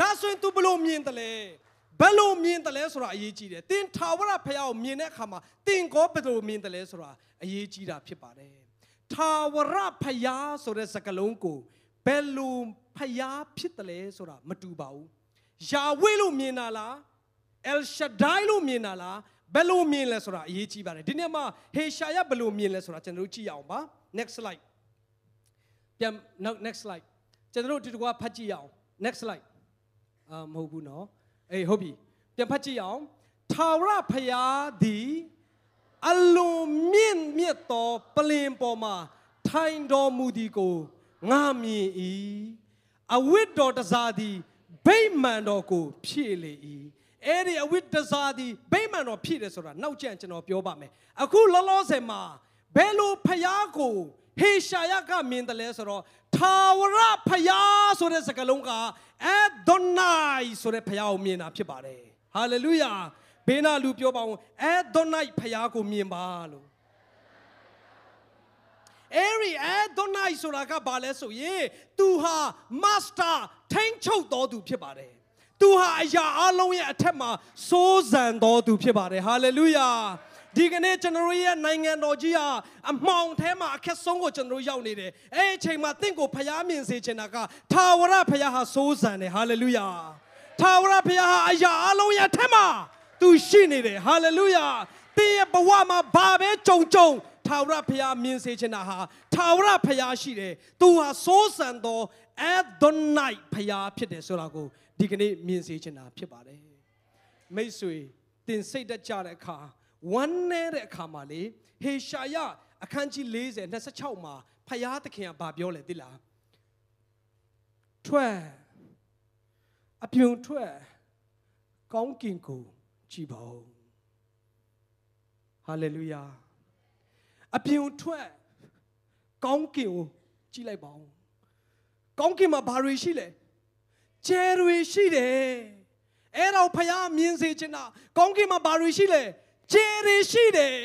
ဒါဆိုရင် तू ဘလို့မြင်တယ်လဲဘယ်လိုမြင်တယ်လဲဆိုတာအရေးကြီးတယ်သင်ထာဝရဘုရားကိုမြင်တဲ့အခါမှာသင်ကောဘယ်လိုမြင်တယ်လဲဆိုတာအရေးကြီးတာဖြစ်ပါတယ်ထာဝရဘုရားဆိုတဲ့စကားလုံးကိုဘယ်လိုဘုရားဖြစ်တယ်လဲဆိုတာမတူပါဘူးယာဝေလို့မြင်တာလား El Shaddai လို့မြင်တာလားဘယ်လိုမြင်လဲဆိုတာအရေးကြီးပါတယ်ဒီနေ့မှာဟေရှာယဘယ်လိုမြင်လဲဆိုတာကျွန်တော်တို့ကြည့်အောင်ပါ next slide ပြန် next slide ကျွန်တော်တို့ဒီတကွာဖတ်ကြည့်အောင် next slide အာမဟုတ်ဘူးနော်အေးဟုတ်ပြီပြန်ဖတ်ကြည့်အောင်ထာဝရဘုရားသည်အလွန်မြင့်မြတ်သောပလင်ပေါ်မှာထိုင်တော်မူသည်ကိုငါမြင်၏အဝိတ္တော်တစားသည်ဗိမာန်တော်ကိုဖြည့်လေ၏အဲ့ဒီအဝိတ္တစားသည်ဗိမာန်တော်ဖြည့်တယ်ဆိုတာနောက်ကျန်ကျွန်တော်ပြောပါမယ်အခုလောလောဆယ်မှာဘယ်လိုဖျားကိုဟေရှာယကမြင်တယ်လဲဆိုတော့ထာဝရဖျားဆိုတဲ့စကားလုံးက အဒွန်နိုင်ဆိုတဲ့ဖျားကိုမြင်တာဖြစ်ပါတယ်ဟာလေလုယာဘေးနာလူပြောပါဦးအဒွန်နိုင်ဖျားကိုမြင်ပါလို့အဲ့ဒီအဲဒွန်နိုင်ဆိုတာကဘာလဲဆိုရင်သူဟာ master ထိန်းချုပ်တော်သူဖြစ်ပါတယ်သူဟာအရာအလုံးရဲ့အထက်မှာစိုးစံတော်သူဖြစ်ပါတယ်ဟာလေလုယာ ဒီကနေ့ကျွန်တော်ရဲ့နိုင်ငံတော်ကြီးဟာအမှောင်ထဲမှာအခက်ဆုံးကိုကျွန်တော်ရောက်နေတယ်အဲ့အချိန်မှာတင့်ကိုဖျားမြင်စေချင်တာကထာဝရဖျားဟာစိုးစံတယ်ဟာလေလုယာထာဝရဖျားဟာအရာအလုံးရဲ့အထက်မှာသူရှိနေတယ်ဟာလေလုယာတင်းရဲ့ဘဝမှာဘာပဲကြုံကြုံထာဝရဘုရားမြင်စေချင်တာဟာထာဝရဘုရားရှိတယ်။သူဟာစိုးစံသော Adonai ဘုရားဖြစ်တယ်ဆိုတာကိုဒီကနေ့မြင်စေချင်တာဖြစ်ပါတယ်။မိတ်ဆွေတင်စိတ်တက်ကြတဲ့အခါ ဝမ်းနေတဲ့အခါမှာလေဟေရှာယအခန်းကြီး40 26မှာဘုရားသခင်ကဗာပြောလေသိလား။ထွက်အပြုံထွက်ကောင်းကင်ကိုကြည်ပါဦးဟာလေလုယာအပြင်ကိုထွက်ကောင်းကင်ကိုကြည့်လိုက်ပါဦးကောင်းကင်မှာဘာတွေရှိလဲကျဲတွေရှိတယ်အဲ့တော့ဖခင်မြင်စေချင်တာကောင်းကင်မှာဘာတွေရှိလဲ ကျဲတွေရှိတယ်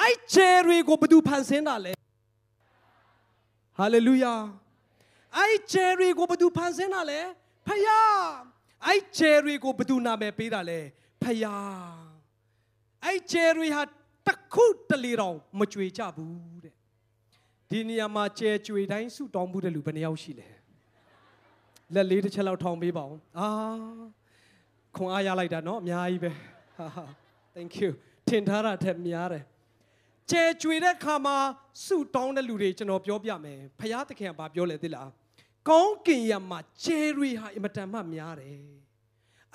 အဲ့ကျဲတွေကိုဘယ်သူဖန်ဆင်းတာလဲဟာလေလုယာအဲ့ကျဲတွေကိုဘယ်သူဖန်ဆင်းတာလဲဖခင်အဲ့ကျဲတွေကိုဘယ်သူနာမည်ပေးတာလဲဖခင်အဲ့ကျယ်တွေဟာတခုတလေတောင်မကြွေကြဘူးတဲ့ဒီနေရာမှာကျယ်ကြွေတိုင်းဆုတောင်းမှုတဲ့လူဘယ်နှယောက်ရှိလဲလက်လေးတစ်ချက်လောက်ထောင်ပေးပါဦးအာခွန်အားရလိုက်တာเนาะအများကြီးပဲဟာဟာ thank you ထင်ထားတာထက်များတယ်ကျဲကြွေတဲ့ခါမှာဆုတောင်းတဲ့လူတွေကျွန်တော်ပြောပြမယ်ဖရာသခင်ကဘာပြောလဲသိလားကောင်းကင်ရမှာကျဲတွေဟာအင်မတန်မှများတယ်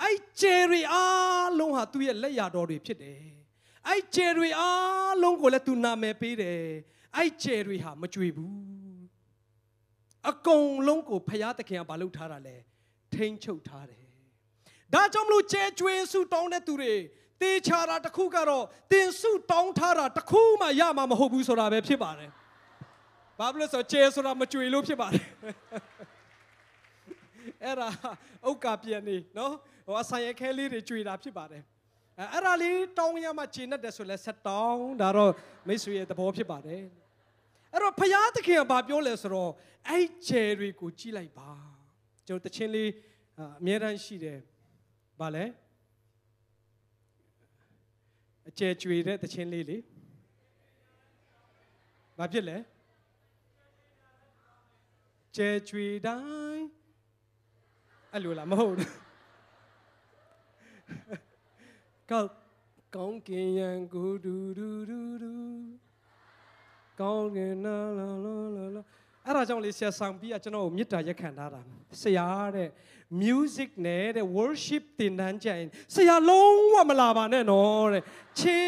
အဲ့ကျယ်ရီအားလုံးဟာသူ့ရဲ့လက်ရာတော်တွေဖြစ်တယ်အဲ့ကျယ်ရီအားလုံးကိုလည်းသူနာမည်ပေးတယ်အဲ့ကျယ်ရီဟာမကြွေဘူးအကုန်လုံးကိုဖျားသခင်ကဘာလုပ်ထားတာလဲထိန်းချုပ်ထားတယ်ဒါကြောင့်မလို့ကျဲကျွေးစုတောင်းတဲ့သူတွေ တေချာတာတစ်ခုကတော့တင်စုတောင်းထားတာတစ်ခုမှရမှာမဟုတ်ဘူးဆိုတာပဲဖြစ်ပါတယ်ဘာဖြစ်လို့ဆိုကျဲဆိုတာမကြွေလို့ဖြစ်ပါတယ်အဲ့ဒါဥက္ကပြန်နေနော်ဟိုအဆိုင်အခဲလေးတွေကြွေတာဖြစ်ပါတယ်အဲအဲ့ဒါလေးတောင်းရမှခြေနဲ့တယ်ဆိုလဲဆက်တောင်းဒါတော့မိတ်ဆွေရဲ့သဘောဖြစ်ပါတယ်အဲ့တော့ဖယားသခင်ကဘာပြောလဲဆိုတော့အဲ့ကျယ်တွေကိုကြည့်လိုက်ပါကျွန်တော်တချင်းလေးအမြဲတမ်းရှိတယ်ဗာလဲ အကျယ်ကျွေတဲ့တချင်းလေးလေဘာဖြစ်လဲကျဲကျွေတိုင်းအဲ့လိုလားမဟုတ်ဘူးကောက်ကောင်းကင်ရန်ကိုဒူဒူဒူဒူကောင်းကင်နာလာလာလာလာအဲ့ဒါကြောင့်လေဆရာဆောင်ပြီးကကျွန်တော်ကိုမေတ္တာရက်ခံထားတာဆရာတဲ့ music နဲ့တဲ့ worship တင်တန်းကြရင်ဆရာလုံးဝမလာပါနဲ့နော်တဲ့ချေ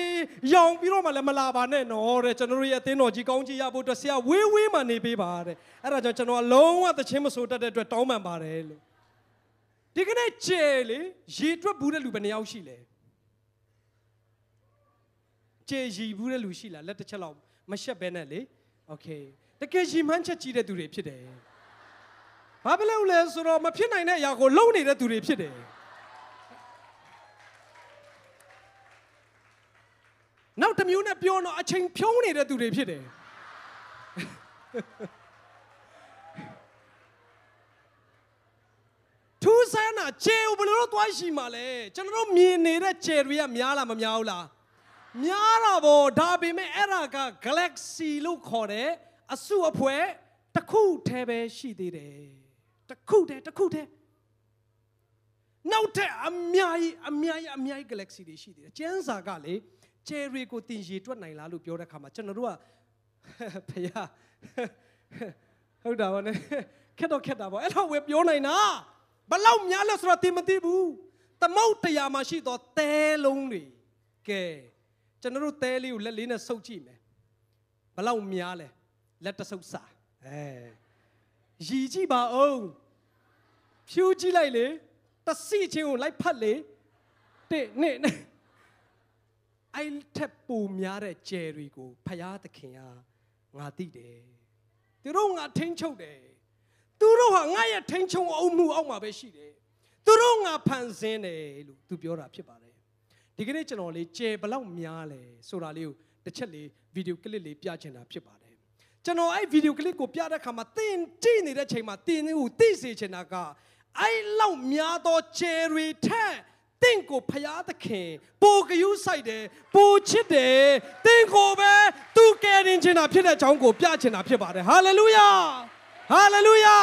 ရောင်ပြီးတော့မှလည်းမလာပါနဲ့နော်တဲ့ကျွန်တော်တို့ရဲ့အသင်းတော်ကြီးကောင်းကြီးရဖို့အတွက်ဆရာဝေးဝေးမှနေပေးပါတဲ့အဲ့ဒါကြောင့်ကျွန်တော်လုံးဝသချင်းမဆိုတတ်တဲ့အတွက်တောင်းပန်ပါတယ်လို့ဒီကနေ့ကျေလေရေတွက်ဘူးတဲ့လူဘယ်နှယောက်ရှိလဲကျေရီဘူးတဲ့လူရှိလားလက်တစ်ချက်လောက်မရှက်ဘဲနဲ့လေโอเคတကယ်ရီမှန်းချက်ကြီးတဲ့သူတွေဖြစ်တယ် ဘာဖြစ်လို့လဲဆိုတော့မဖြစ်နိုင်တဲ့အရာကိုလုံနေတဲ့သူတွေဖြစ်တယ်နောက်တစ်မျိုးနဲ့ပြောတော့အချိန်ဖြုံးနေတဲ့သူတွေဖြစ်တယ်ထူးဆန်းတာခြေဘယ်လိုတော့သွားရှိမှာလဲကျွန်တော်တို့မြင်နေတဲ့ခြေတွေကများလားမများဘူးလားများတာဗောဒါပေမဲ့အဲ့ဒါက galaxy လို့ခေါ်တဲ့အစုအဖွဲ့တစ်ခုတည်းပဲရှိသေးတယ် တစ်ခုတည်းတစ်ခုတည်းနောက်ထပ်အများကြီးအများကြီးအများကြီး galaxy တွေရှိသေးတယ်ကျန်းစာကလေ cherry ကိုတင်ရေတွက်နိုင်လားလို့ပြောတဲ့ခါမှာကျွန်တော်တို့ကဖယားဟုတ်တာဗောနဲ့ခက်တော့ခက်တာဗောအဲ့တော့ဝယ်ပြောနိုင်တာဘလောက်များလဲဆိုတော့တင်မသိဘူးသမုတ်တရားမှာရှိတော့တဲလုံးတွေကဲကျွန်တော်တို့တဲလေးကိုလက်လေးနဲ့ဆုပ်ကြည့်မယ်ဘလောက်များလဲလက်တဆုပ်စာအဲ ရီကြည့်ပါအောင်ဖြူကြည့်လိုက်လေတစီချင်းကိုလိုက်ဖတ်လေတဲ့နဲ့အဲ့ထက်ပူများတဲ့ကျယ်တွေကိုဖယားသခင်ကငါသိတယ်သူတို့ငါထိန်းချုပ်တယ်သူတို့ဟာငါရဲ့ထိန်းချုပ်အုံမှုအောက်မှာပဲရှိတယ်သူတို့ငါဖန်ဆင်းတယ်လို့သူပြောတာဖြစ်ပါတယ်ဒီကနေ့ကျွန်တော်လေးကျယ်ဘလောက်များလဲဆိုတာလေးကိုတစ်ချက်လေးဗီဒီယိုကလစ်လေးပြချင်တာဖြစ်ပါတယ် ကျွန်တော်အဲ့ဗီဒီယိုကလစ်ကိုပြတဲ့ခါမှာတင်ကြည့်နေတဲ့ချိန်မှာတင်ကိုသိစေချင်တာကအဲ့လောက်များသောကျယ်တွေထက်တင့်ကိုဖျားသခင်ပိုကယူးဆိုင်တယ်ပိုချစ်တယ်တင့်ကိုပဲသူကယ်တင်ချင်တာဖြစ်တဲ့အကြောင်းကိုပြချင်တာဖြစ်ပါတယ်ဟာလေလုယာဟာလေလုယာ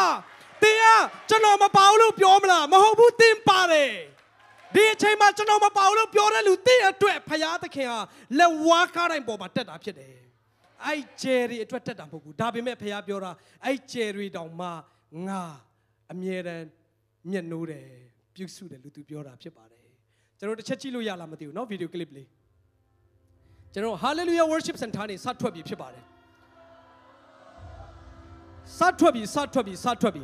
တင်ကကျွန်တော်မပါဘူးလို့ပြောမလားမဟုတ်ဘူးတင်ပါတယ်ဒီအချိန်မှာကျွန်တော်မပါဘူးလို့ပြောတဲ့လူတင်အတွက်ဖျားသခင်ဟာလက်ဝါးကားတိုင်းပေါ်မှာတက်တာဖြစ်တယ် အဲ့ကျယ်တွေအတွက်တက်တာမဟုတ်ဘူးဒါပေမဲ့ဖျားပြောတာအဲ့ကျယ်တွေတောင်မှငါအမြဲတမ်းမျက်နှိုးတယ်ပြုစုတယ်လူသူပြောတာဖြစ်ပါတယ်ကျွန်တော်တစ်ချက်ကြည့်လို့ရလားမသိဘူးเนาะဗီဒီယိုကလစ်လေးကျွန်တော် Hallelujah Worship Center နေစထွက်ပြီဖြစ်ပါတယ်စထွက်ပြီစထွက်ပြီစထွက်ပြီ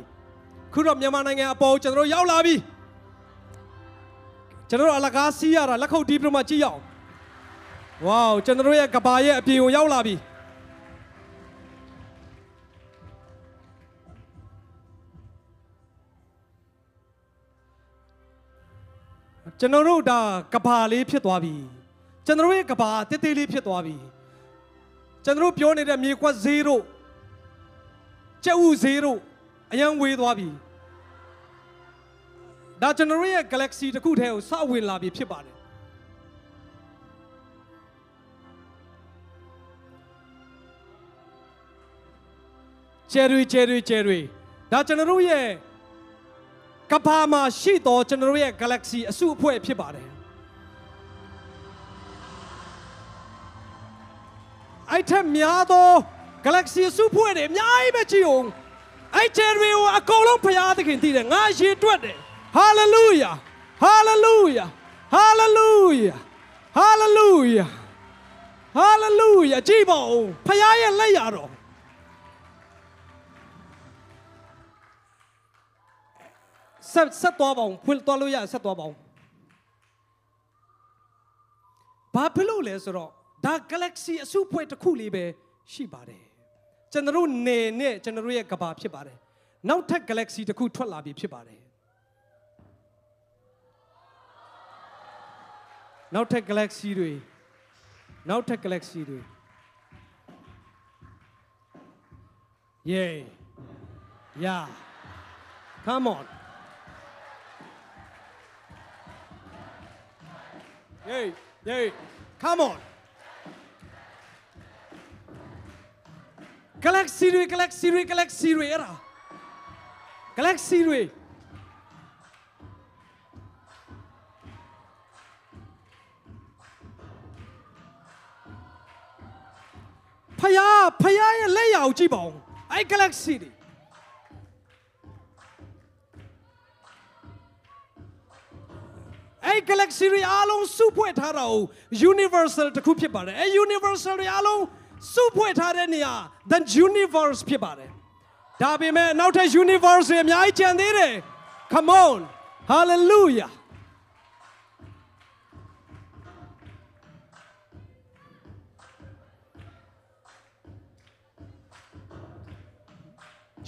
ခုတော့မြန်မာနိုင်ငံအပေါ်ကျွန်တော်တို့ရောက်လာပြီကျွန်တော်တို့အလကားစီးရတာလက်ခုပ်တီးပြီးတော့မှကြည့်ရအောင်ဝေါကျွန်တော်တို့ရဲ့ကဘာရဲ့အပြင်ကိုရောက်လာပြီ ကျွန်တော်တို့ဒါကဘာလေးဖြစ်သွားပြီကျွန်တော်တို့ရဲ့ကဘာတေးသေးလေးဖြစ်သွားပြီကျွန်တော်တို့ပြောနေတဲ့မြေကွက်0ကျက်ဥ0အရန်ဝေးသွားပြီဒါကျွန်တော်တို့ရဲ့ galaxy တစ်ခုတည်းကိုစဝင်လာပြီဖြစ်ပါတယ်ကျယ်ရီကျယ်ရီကျယ်ရီဒါကျွန်တော်တို့ရဲ့ ကဘာမှာရှိတော့ကျွန်တော်တို့ရဲ့ galaxy အစုအဖွဲ့ဖြစ်ပါတယ်အဲ့ထက်များသော galaxy အစုအဖွဲ့တွေအများကြီးပဲကြည့်အောင်အဲ့ကျယ်ရီကိုအကုန်လုံးဖျားသခင်သိတယ်ငါရေတွက်တယ် hallelujah hallelujah hallelujah hallelujah hallelujah ကြည့်ပါဦးဖျားရဲ့လက်ရတော့ ဆက်ဆက်သွားပါဦးဖွင့်သွားလို့ရဆက်သွားပါဦးဘာဖြစ်လို့လဲဆိုတော့ဒါ galaxy အစုအဖွဲ့တစ်ခုလေးပဲရှိပါတယ်ကျွန်တော်တို့နေနဲ့ကျွန်တော်တို့ရဲ့ကဘာဖြစ်ပါတယ်နောက်ထပ် galaxy တစ်ခုထွက်လာပြီဖြစ်ပါတယ်နောက်ထပ် galaxy တွေနောက်ထပ် galaxy တွေ yay yeah come on yay yay come on galaxy တွေ galaxy တွေ galaxy တွေအဲ့ဒါ galaxy တွေဖယားဖယားရဲ့လက်ရအောင်ကြည့်ပါဦးအဲ့ galaxy တွေ အဲ့ galaxy တွေအားလုံးစုဖွဲ့ထားတာကို universal တစ်ခုဖြစ်ပါတယ်အဲ့ universal တွေအားလုံးစုဖွဲ့ထားတဲ့နေရာ the universe ဖြစ်ပါတယ်ဒါပေမဲ့နောက်ထပ် universe တွေအများကြီးကျန်သေးတယ် come on hallelujah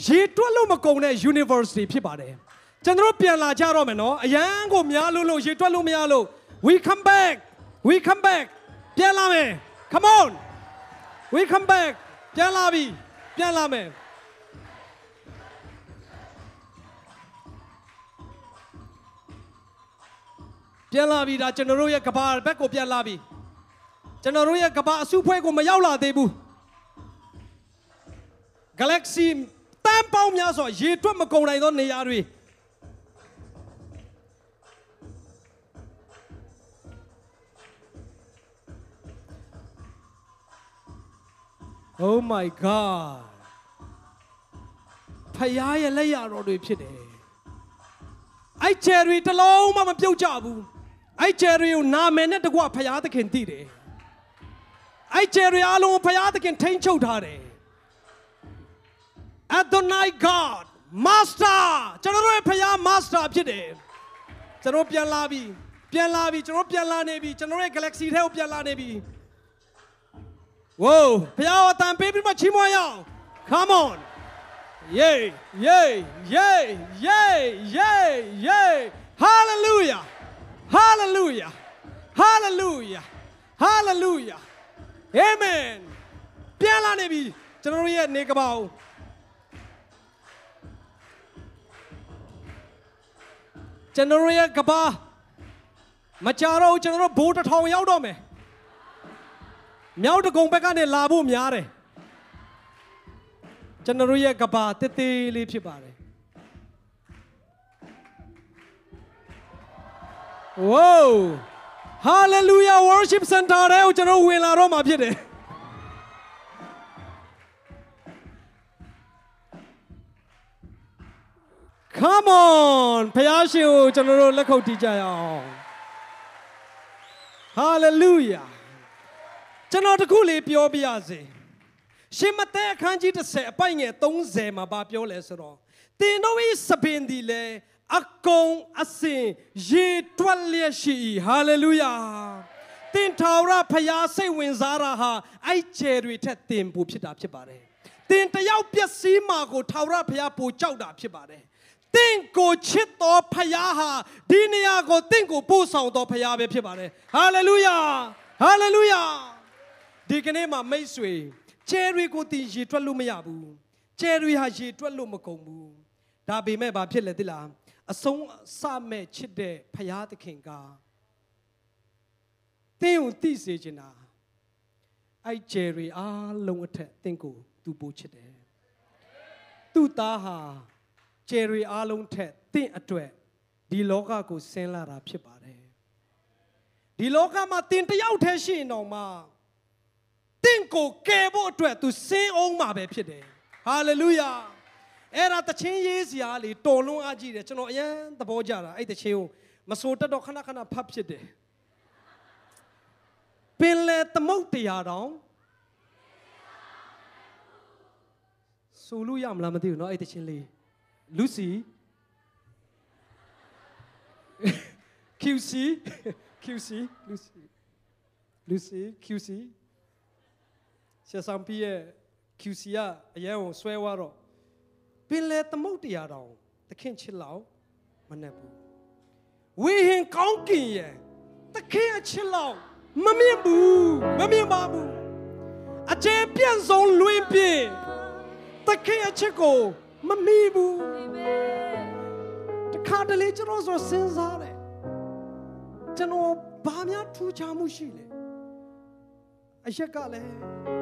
ရေတွက်လို့မကုန်တဲ့ university ဖြစ်ပါတယ် ကျွန်တော်တို့ပြန်လာကြတော့မယ်နော်အရန်ကိုများလို့လို့ရေတွက်လို့မရလို့ we come back we come back ပြန်လာမယ် come on we come back ပြန်လာပြီပြန်လာမယ်ပြန်လာပြီဒါကျွန်တော်တို့ရဲ့ကဘာဘက်ကိုပြန်လာပြီကျွန်တော်တို့ရဲ့ကဘာအစုဖွဲ့ကိုမရောက်လာသေးဘူး galaxy တန်းပေါင်းများစွာရေတွက်မကုန်နိုင်သောနေရာတွေ Oh my god ဖယားရဲ့လက်ရတော်တွေဖြစ်တယ်အဲ့ကျယ်တွေတစ်လုံးမှမပြုတ်ကြဘူးအဲ့ကျယ်တွေကိုနာမည်နဲ့တကွဖယားသခင်သိတယ်အဲ့ကျယ်တွေအားလုံးဖယားသခင်ထိန်းချုပ်ထားတယ် Adonai God Master ကျွန်တော်တို့ရဲ့ဖယား Master ဖြစ်တယ်ကျွန်တော်ပြန်လာပြီပြန်လာပြီကျွန်တော်ပြန်လာနေပြီကျွန်တော်ရဲ့ Galaxy ထဲကိုပြန်လာနေပြီ Whoa ဖယားအတန်ပေးပြီးမှချီးမွမ်းရအောင် Come on Yay yay yay yay yay yay Hallelujah Hallelujah Hallelujah Hallelujah Amen ပြန်လာနေပြီ ကျွန်တော်တို့ရဲ့နေကပောင်ကျွန်တော်တို့ရဲ့ကဘာမကြတော့ဘူးကျွန်တော်တို့ဘိုးတစ်ထောင်ရောက်တော့မယ် မြောက်တကုံဘက်ကနေလာဖို့များတယ်ကျွန်တော်တို့ရဲ့ကဘာတစ်သေးလေးဖြစ်ပါတယ်ဝိုး hallelujah worship center တဲ့ကိုကျွန်တော်ဝင်လာတော့မှာဖြစ်တယ် Come on ဖယားရှင်ကိုကျွန်တော်တို့လက်ခုပ်တီးကြရအောင် Hallelujah ကျွန်တော်တခုလေးပြောပြရစေရှင်မသက်အခန်းကြီး30အပိုင်ငယ်30မှာဗာပြောလဲဆိုတော့တင်တို့ဤစပင်ဒီလေအကုံအစင်ရေတွက်လျက်ရှိ၏ Hallelujah တင်ထာဝရဖယားစိတ်ဝင်စားတာဟာအဲ့ကျယ်တွေထက်တင်ပိုဖြစ်တာဖြစ်ပါတယ်တင်တယောက်ပျက်စီးမှာကိုထာဝရဖယားပိုကြောက်တာဖြစ်ပါတယ်တင့်ကိုချစ်တော်ဖယားဟာဒီနေရာကိုတင့်ကိုပို့ဆောင်တော်ဖယားပဲဖြစ်ပါတယ်ဟာလေလုယာဟာလေလုယာ ဒီကနေ့မှာမိတ်ဆွေကျယ်တွေကိုတင်ရေတွက်လို့မရဘူးကျယ်တွေဟာရေတွက်လို့မကုန်ဘူးဒါပေမဲ့ဘာဖြစ်လဲသိလားအဆုံးစမဲ့ချစ်တဲ့ဖယားသခင်ကတင်းကိုသိစေချင်တာအဲ့ကျယ်တွေအားလုံးအထက်တင့်ကိုသူပို့ချစ်တယ်သူ့သားဟာကျယ်ရီအားလုံးထက်တင့်အတွက်ဒီလောကကိုဆင်းလာတာဖြစ်ပါတယ်ဒီလောကမှာတင်တယောက်တည်းရှိရင်တော့မှ တင့်ကိုကယ်ဖို့အတွက်သူဆင်းအောင်မှာပဲဖြစ်တယ်ဟာလေလုယာအဲ့ဒါတချင်းရေးစရာလေတော်လွန်းအားကြီးတယ်ကျွန်တော်အရန်သဘောကျတာအဲ့တချင်းကိုမစိုးတတ်တော့ခဏခဏဖတ်ဖြစ်တယ်ပင်လေသမုတ်တရားတောင်ဆိုလို့ရမလားမသိဘူးเนาะအဲ့တချင်းလေး Lucy QC QC Lucy Lucy QC ဆက်ဆောင်ပြီးရဲ့ QC ကအရင်ကိုဆွဲသွားတော့ပင်လေသမုတ်တရားတောင်တခင်ချစ်လောက်မနဲ့ဘူးဝေဟင်ကောင်းကင်ရဲ့တခင်အချစ်လောက်မမြင်ဘူးမမြင်ပါဘူးအကျဉ်ပြန့်ဆုံးလွင်ပြင်းတခင်အချစ်ကိုမမီဘူးတခါတလေကျွန်တော်ဆိုစဉ်းစားတယ်ကျွန်တော်ဘာများထူးခြားမှုရှိလဲအရက်ကလည်း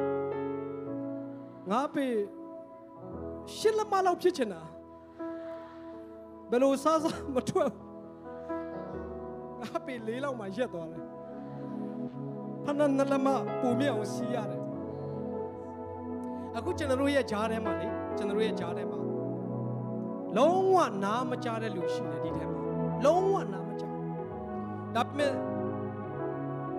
ငါပေရှစ်လက်မလောက်ဖြစ်ချင်တာဘယ်လိုစားစားမထွက်ငါပေလေးလောက်မှရက်သွားတယ်ဖနနလမပူမြအောင်စီးရတယ်အခုကျွန်တော်တို့ရဲ့ဂျားထဲမှာလေကျွန်တော်တို့ရဲ့ဂျားထဲမှာလုံးဝနားမကြားတဲ့လူရှိတယ်ဒီထဲမှာလုံးဝနားမကြားဒါပေမဲ့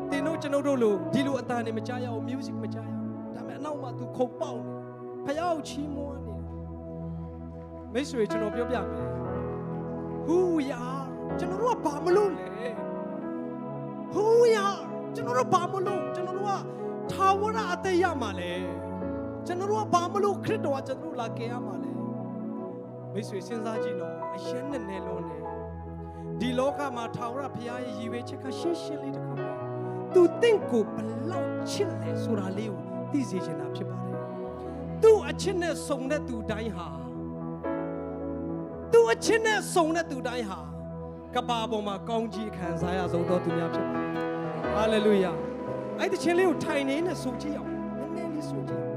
တင်တို့ကျွန်တော်တို့လိုဒီလိုအတန်တွေမကြားရအောင် music မကြားရအောင်ဒါပေမဲ့အနောက်မှာသူခုန်ပေါက်နေ ဖယားကိုချီးမွမ်းနေတယ်မိတ်ဆွေကျွန်တော်ပြောပြမယ် who we are ကျွန်တော်တို့ကဘာမလို့လဲ who we are ကျွန်တော်တို့ဘာမလို့ကျွန်တော်တို့ကထာဝရအသက်ရမှာလဲကျွန်တော်တို့ကဘာမလို့ခရစ်တော်ကကျွန်တော်တို့လာကယ်ရမှာလဲမိတ်ဆွေစဉ်းစားကြည့်တော့အရင်နဲ့နဲ့လုံးနေဒီလောကမှာထာဝရဘုရားရဲ့ရည်ရွယ်ချက်ကရှင်းရှင်းလေးတစ်ခုပဲသူတင့်ကိုဘလောက်ချစ်လဲဆိုတာလေးကိုသိစေချင်တာဖြစ်ပါတယ် သူအချစ်နဲ့စုံတဲ့သူတိုင်းဟာသူအချစ်နဲ့စုံတဲ့သူတိုင်းဟာကဘာပေါ်မှာကောင်းကြီးခံစားရဆုံးသောသူများဖြစ်ပါတယ်ဟာလေလုယာအဲ့ဒီချင်းလေးကိုထိုင်နေနဲ့ဆိုကြည့်အောင်နည်းနည်းလေးဆိုကြည့်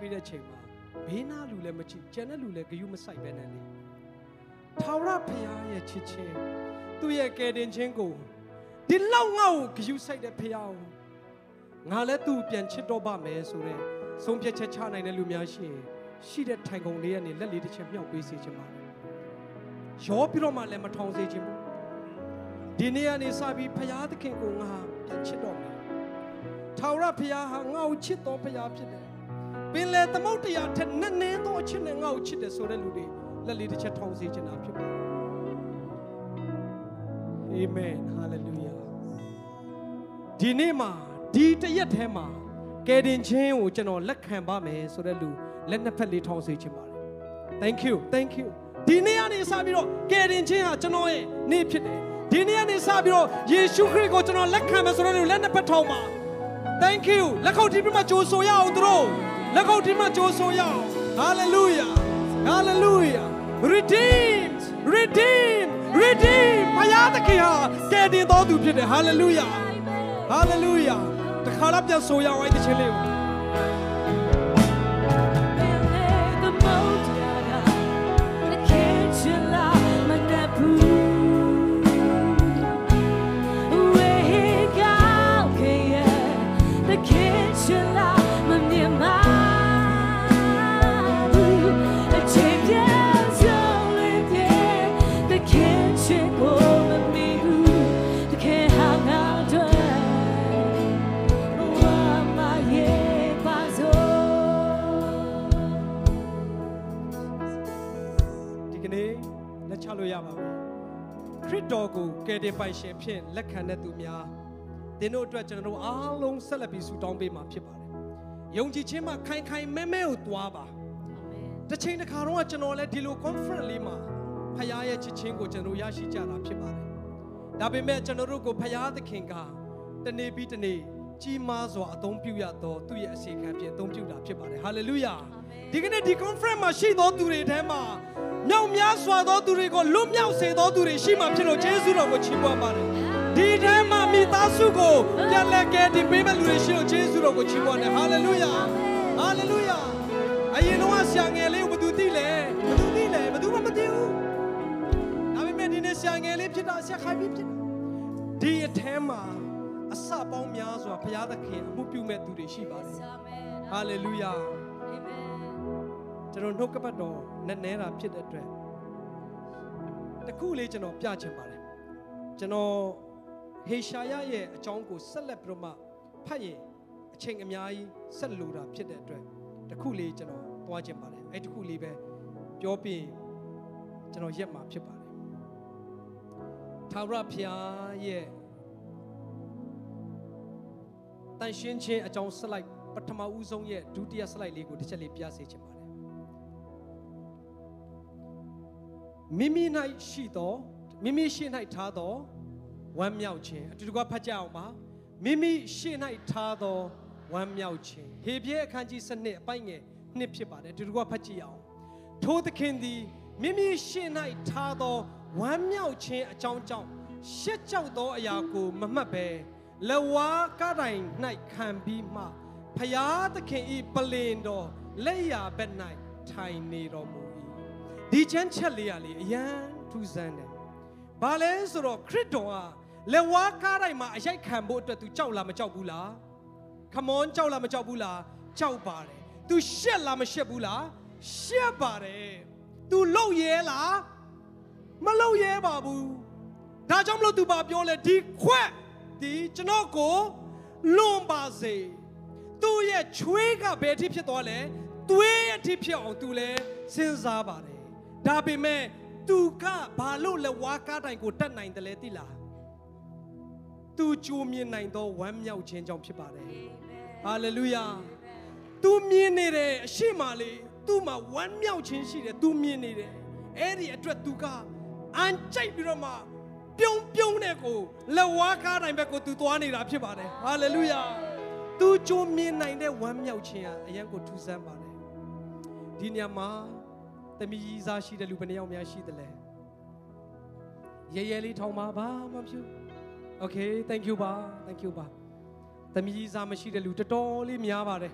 ပေးတဲ့ချိန်မှာဘေးနာလူလည်းမကြည့်ကျန်တဲ့လူလည်းဂယုမဆိုင်ပဲနဲ့လေထာဝရဘုရားရဲ့ချစ်ချင်းသူ့ရဲ့ကယ်တင်ခြင်းကိုဒီလောက်ငါ့ကိုဂယုဆိုင်တဲ့ဘုရားကိုငါလည်းသူ့ပြန်ချစ်တော့ပါမယ်ဆိုတဲ့ဆုံးဖြတ်ချက်ချနိုင်တဲ့လူများရှိရင်ရှိတဲ့ထိုင်ကုန်လေးကနေလက်လေးတစ်ချက်မြှောက်ပေးစေချင်ပါတယ်ရောပြီးတော့မှလည်းမထောင်စေချင်ဘူးဒီနေ့ကနေစပြီးဖရာသခင်ကိုငါပြန်ချစ်တော်မယ်။ထာဝရဖရာဟာငါ့ကိုချစ်တော်ဖရာဖြစ်တယ်။ ပင်လေသမုတ်တရားထက်နည်းနည်းသောအချစ်နဲ့ငါ့ကိုချစ်တယ်ဆိုတဲ့လူတွေလက်လေးတစ်ချက်ထောင်စေချင်တာဖြစ်ပါတယ်။အာမင်ဟာလေလုယာ။ဒီနေ့မှာဒီတရက်ထဲမှာကယ်တင်ခြင်းကိုကျွန်တော်လက်ခံပါမယ်ဆိုတဲ့လူလက်နှစ်ဖက်လေးထောင်စေချင်ပါတယ်။ Thank you thank you ဒီနေ့ကနေစပြီးတော့ကယ်တင်ခြင်းဟာကျွန်တော်ရဲ့နေ့ဖြစ်တယ်ဒီနေ့ကနေစပြီးတော့ယေရှုခရစ်ကိုကျွန်တော်လက်ခံမယ်ဆိုတော့လက်နှစ်ဖက်ထောင်ပါ Thank you လက်ခုပ်တီးပြီးမှကြိုးဆိုရအောင်သူတို့ လက်ခုပ်တီးမှကြိုးဆိုရအောင် Hallelujah Hallelujah Redeem Redeem Redeem ဘုရားသခင်ဟာကယ်တင်တော်သူဖြစ်တယ် Hallelujah Hallelujah တခါတော့ပြန်ဆိုရအောင်အဲ့ဒီချင်းလေးကို ကိုကယ်တင်ပိုင်ရှင်ဖြင့်လက်ခံတဲ့သူများသင်တို့အတွက်ကျွန်တော်တို့အားလုံးဆက်လက်ပြီးဆုတောင်းပေးမှာဖြစ်ပါတယ်ယုံကြည်ခြင်းမှာခိုင်ခိုင်မဲမဲကိုသွားပါတစ်ချိန်တစ်ခါတော့ကျွန်တော်လည်းဒီလို conference လေးမှာဖခင်ရဲ့ချစ်ချင်းကိုကျွန်တော်ရရှိကြတာဖြစ်ပါတယ်ဒါပေမဲ့ကျွန်တော်တို့ကိုဖခင်သခင်ကတနေ့ပြီးတနေ့ကြီးမားစွာအသုံးပြုရတော့သူ့ရဲ့အစီခံဖြင့်အသုံးပြုတာဖြစ်ပါတယ်ဟာလေလုယာ ဒီကနေ့ဒီ conference မှာရှိသောသူတွေထဲမှာမြောက်များစွာသောသူတွေကိုလွတ်မြောက်စေသောသူတွေရှိမှဖြစ်လို့ယေရှုတော်ကိုချီးမွမ်းပါတယ်ဒီထဲမှာမိသားစုကိုပြန်လည်ကယ်တင်ပေးမဲ့လူတွေရှိလို့ယေရှုတော်ကိုချီးမွမ်းတယ်ဟာလေလုယာဟာလေလုယာအရင်တော့ဆရာငယ်လေးကိုဘယ်သူသိလဲဘယ်သူသိလဲဘယ်သူမှမသိဘူးဒါပေမဲ့ဒီနေ့ဆရာငယ်လေးဖြစ်တာဆရာခိုင်ပြီးဖြစ်တာဒီအထဲမှာအစပေါင်းများစွာဘုရားသခင်အမှုပြုမဲ့သူတွေရှိပါတယ်ဟာလေလုယာ ကျွန်တော်နှုတ်ကပတ်တော်နဲ့နဲတာဖြစ်တဲ့အတွက်တခုလေးကျွန်တော်ပြချင်ပါတယ်ကျွန်တော်ဟေရှာယရဲ့အကြောင်းကိုဆက်လက်ပြီးတော့မှဖတ်ရင်အချိန်အများကြီးဆက်လိုတာဖြစ်တဲ့အတွက်တခုလေးကျွန်တော်သွားချင်ပါတယ်အဲ့တခုလေးပဲပြောပြီးကျွန်တော်ရက်မှာဖြစ်ပါတယ်ထာဝရဘုရားရဲ့တန်ရှင်းခြင်းအကြောင်းဆက်လိုက်ပထမဦးဆုံးရဲ့ဒုတိယဆက်လိုက်လေးကိုတစ်ချက်လေးပြစေချင်ပါတယ် မိမိ၌ရှိသောမိမိရှိ၌ထားသောဝမ်းမြောက်ခြင်းအတူတကွဖတ်ကြအောင်ပါမိမိရှိ၌ထားသောဝမ်းမြောက်ခြင်းဟေပြဲအခန်းကြီး7အပိုင်ငယ်နှစ်ဖြစ်ပါတယ်အတူတကွဖတ်ကြည့်အောင်ထိုသခင်သည်မိမိရှိ၌ထားသောဝမ်းမြောက်ခြင်းအကြောင်းကြောင့်ရှက်ကြောက်သောအရာကိုမမှတ်ဘဲလဝါကတိုင်၌ခံပြီးမှဖျားသခင်ဤပလင်တော်လက်ရာဘက်၌ထိုင်နေတော်မူ၏ ဒီချမ်းချက်လေးရလေအယံထူးဆန်းတယ်။ဘာလဲဆိုတော့ခရစ်တော်ကလက်ဝါးကားတိုင်းမှာအရိုက်ခံဖို့အတွက် तू ကြောက်လားမကြောက်ဘူးလား။ Come on ကြောက်လားမကြောက်ဘူးလား။ကြောက်ပါတယ်။ तू ရှက်လားမရှက်ဘူးလား။ရှက်ပါတယ်။ तू လုံရဲလားမလုံရဲပါဘူး။ဒါကြောင့်မလို့ तू ပါပြောလဲဒီခွက်ဒီကျွန်တော်ကိုလွန်ပါစေ။ तू ရဲ့ချွေးကဘယ်အထိဖြစ်သွားလဲ။သွေးအထိဖြစ်အောင် तू လဲစဉ်းစားပါတယ်။ ဒါပေမဲ့သူကဘာလို့လဲဝါကားတိုင်ကိုတတ်နိုင်တယ်လဲသိလားသူကြိုမြင်နိုင်သောဝမ်းမြောက်ခြင်းကြောင့်ဖြစ်ပါတယ်ဟာလေလုယာသူမြင်နေတယ်အရှိမလေးသူ့မှာဝမ်းမြောက်ခြင်းရှိတယ်သူမြင်နေတယ်အဲ့ဒီအတွက်သူကအန်ကြိုက်ပြီးတော့မှပြုံးပြုံးတဲ့ကိုလက်ဝါးကားတိုင်းဘက်ကိုသူသွားနေတာဖြစ်ပါတယ်ဟာလေလုယာသူကြိုမြင်နိုင်တဲ့ဝမ်းမြောက်ခြင်းဟာအရန်ကိုထူဆန်းပါတယ်ဒီညမှာ သမီးကြီးစားရှိတဲ့လူဘယ်နှယောက်များရှိသလဲ။ရဲရဲလေးထောင်ပါဘာမှမဖြစ်။ Okay thank you ပါ thank you ပါသမီးစားမရှိတဲ့လူတော်တော်လေးများပါတယ်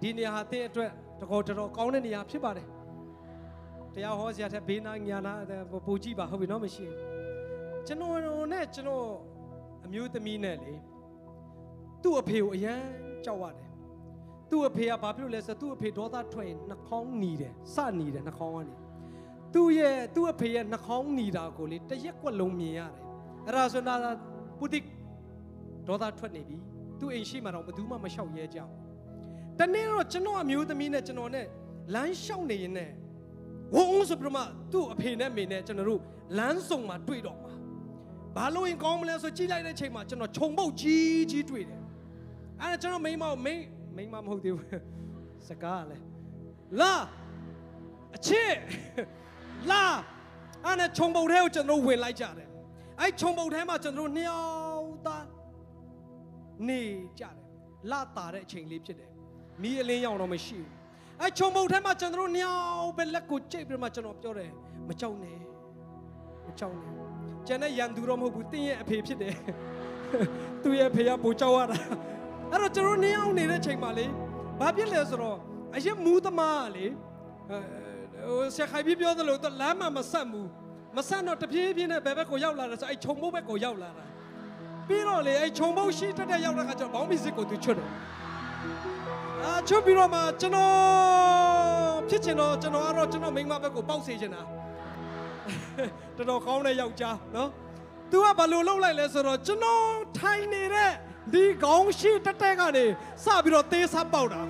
ဒီနေရာဟာတင့်အတွက်တကောတော်တော်ကောင်းတဲ့နေရာဖြစ်ပါတယ်တရားဟောစရာထက်ဘေးနာညာနာပူကြည့်ပါဟုတ်ပြီနော်မရှိရင်ကျွန်တော်နဲ့ကျွန်တော်အမျိုးသမီးနဲ့လေသူ့အဖေကိုအရန်ကြောက်ရတယ် သူ့အဖေကဘာဖြစ်လို့လဲဆိုတော့သူ့အဖေဒေါသထွက်ရင်နှာခေါင်းหนีတယ်စหนีတယ်နှာခေါင်းကနေသူ့ရဲ့သူ့အဖေရဲ့နှာခေါင်းหนีတာကိုလေတစ်ရက်ကွက်လုံးမြင်ရတယ်အဲ့ဒါဆိုတော့ပုတိဒေါသထွက်နေပြီသူ့အိမ်ရှိမှတော့ဘယ်သူမှမလျှောက်ရဲကြဘူးတနေ့တော့ကျွန်တော်အမျိုးသမီးနဲ့ကျွန်တော်နဲ့လမ်းလျှောက်နေရင်နဲ့ဝုန်းဆိုပြီးတော့မှသူ့အဖေနဲ့မေနဲ့ကျွန်တော်တို့လမ်းစုံမှာတွေ့တော့မှာဘာလို့ရင်ကောင်းမလဲဆိုကြည့်လိုက်တဲ့ချိန်မှာကျွန်တော်ခြုံပုတ်ကြီးကြီးတွေ့တယ်အဲ့ဒါကျွန်တော်မိန်းမကိုမိန်း မိန်းမမဟုတ်သေးဘူးစကားကလည်းလာအချစ်လာအဲ့ဒါခြုံပုတ်ထဲကိုကျွန်တော်တို့ဝင်လိုက်ကြတယ်အဲ့ခြုံပုတ်ထဲမှာကျွန်တော်တို့နှစ်ယောက်သားနေကြတယ်လာတာတဲ့အချိန်လေးဖြစ်တယ်မီးအလင်းရောင်တော့မရှိဘူးအဲ့ခြုံပုတ်ထဲမှာကျွန်တော်တို့နှစ်ယောက်ပဲလက်ကိုကြိတ်ပြီးမှကျွန်တော်ပြောတယ်မကြောက်နဲ့မကြောက်နဲ့ကျန်တဲ့ရန်သူတော့မဟုတ်ဘူးတင်းရဲ့အဖေဖြစ်တယ်သူ့ရဲ့အဖေကပူကြောက်ရတာ အဲ့တော့ကျွန်တော်နှစ်ယောက်နေတဲ့ချိန်မှာလေဘာဖြစ်လဲဆိုတော့အရင်မူးသမားကလေအဲဟိုဆက်ခိုင်ပြပြောသလိုတော့လမ်းမှာမဆက်ဘူးမဆက်တော့တပြေးပြေးနဲ့ဘယ်ဘက်ကိုရောက်လာတယ်ဆိုအဲ့ခြုံပုတ်ဘက်ကိုရောက်လာတာပြီးတော့လေအဲ့ခြုံပုတ်ရှိတက်တက်ရောက်တဲ့ခါကျတော့ဘောင်းမီစစ်ကိုသူချွတ်တယ်အာချွတ်ပြီးတော့မှကျွန်တော်ဖြစ်ချင်တော့ကျွန်တော်ကတော့ကျွန်တော်မိန်းမဘက်ကိုပေါက်စေချင်တာတော်တော်ကောင်းတဲ့ယောက်ျားနော် तू ကဘာလို့လှုပ်လိုက်လဲဆိုတော့ကျွန်တော်ထိုင်နေတဲ့ ဒီခေါင်းရှိတက်တက်ကနေစပြီးတော့သေးစားပေါက်တာ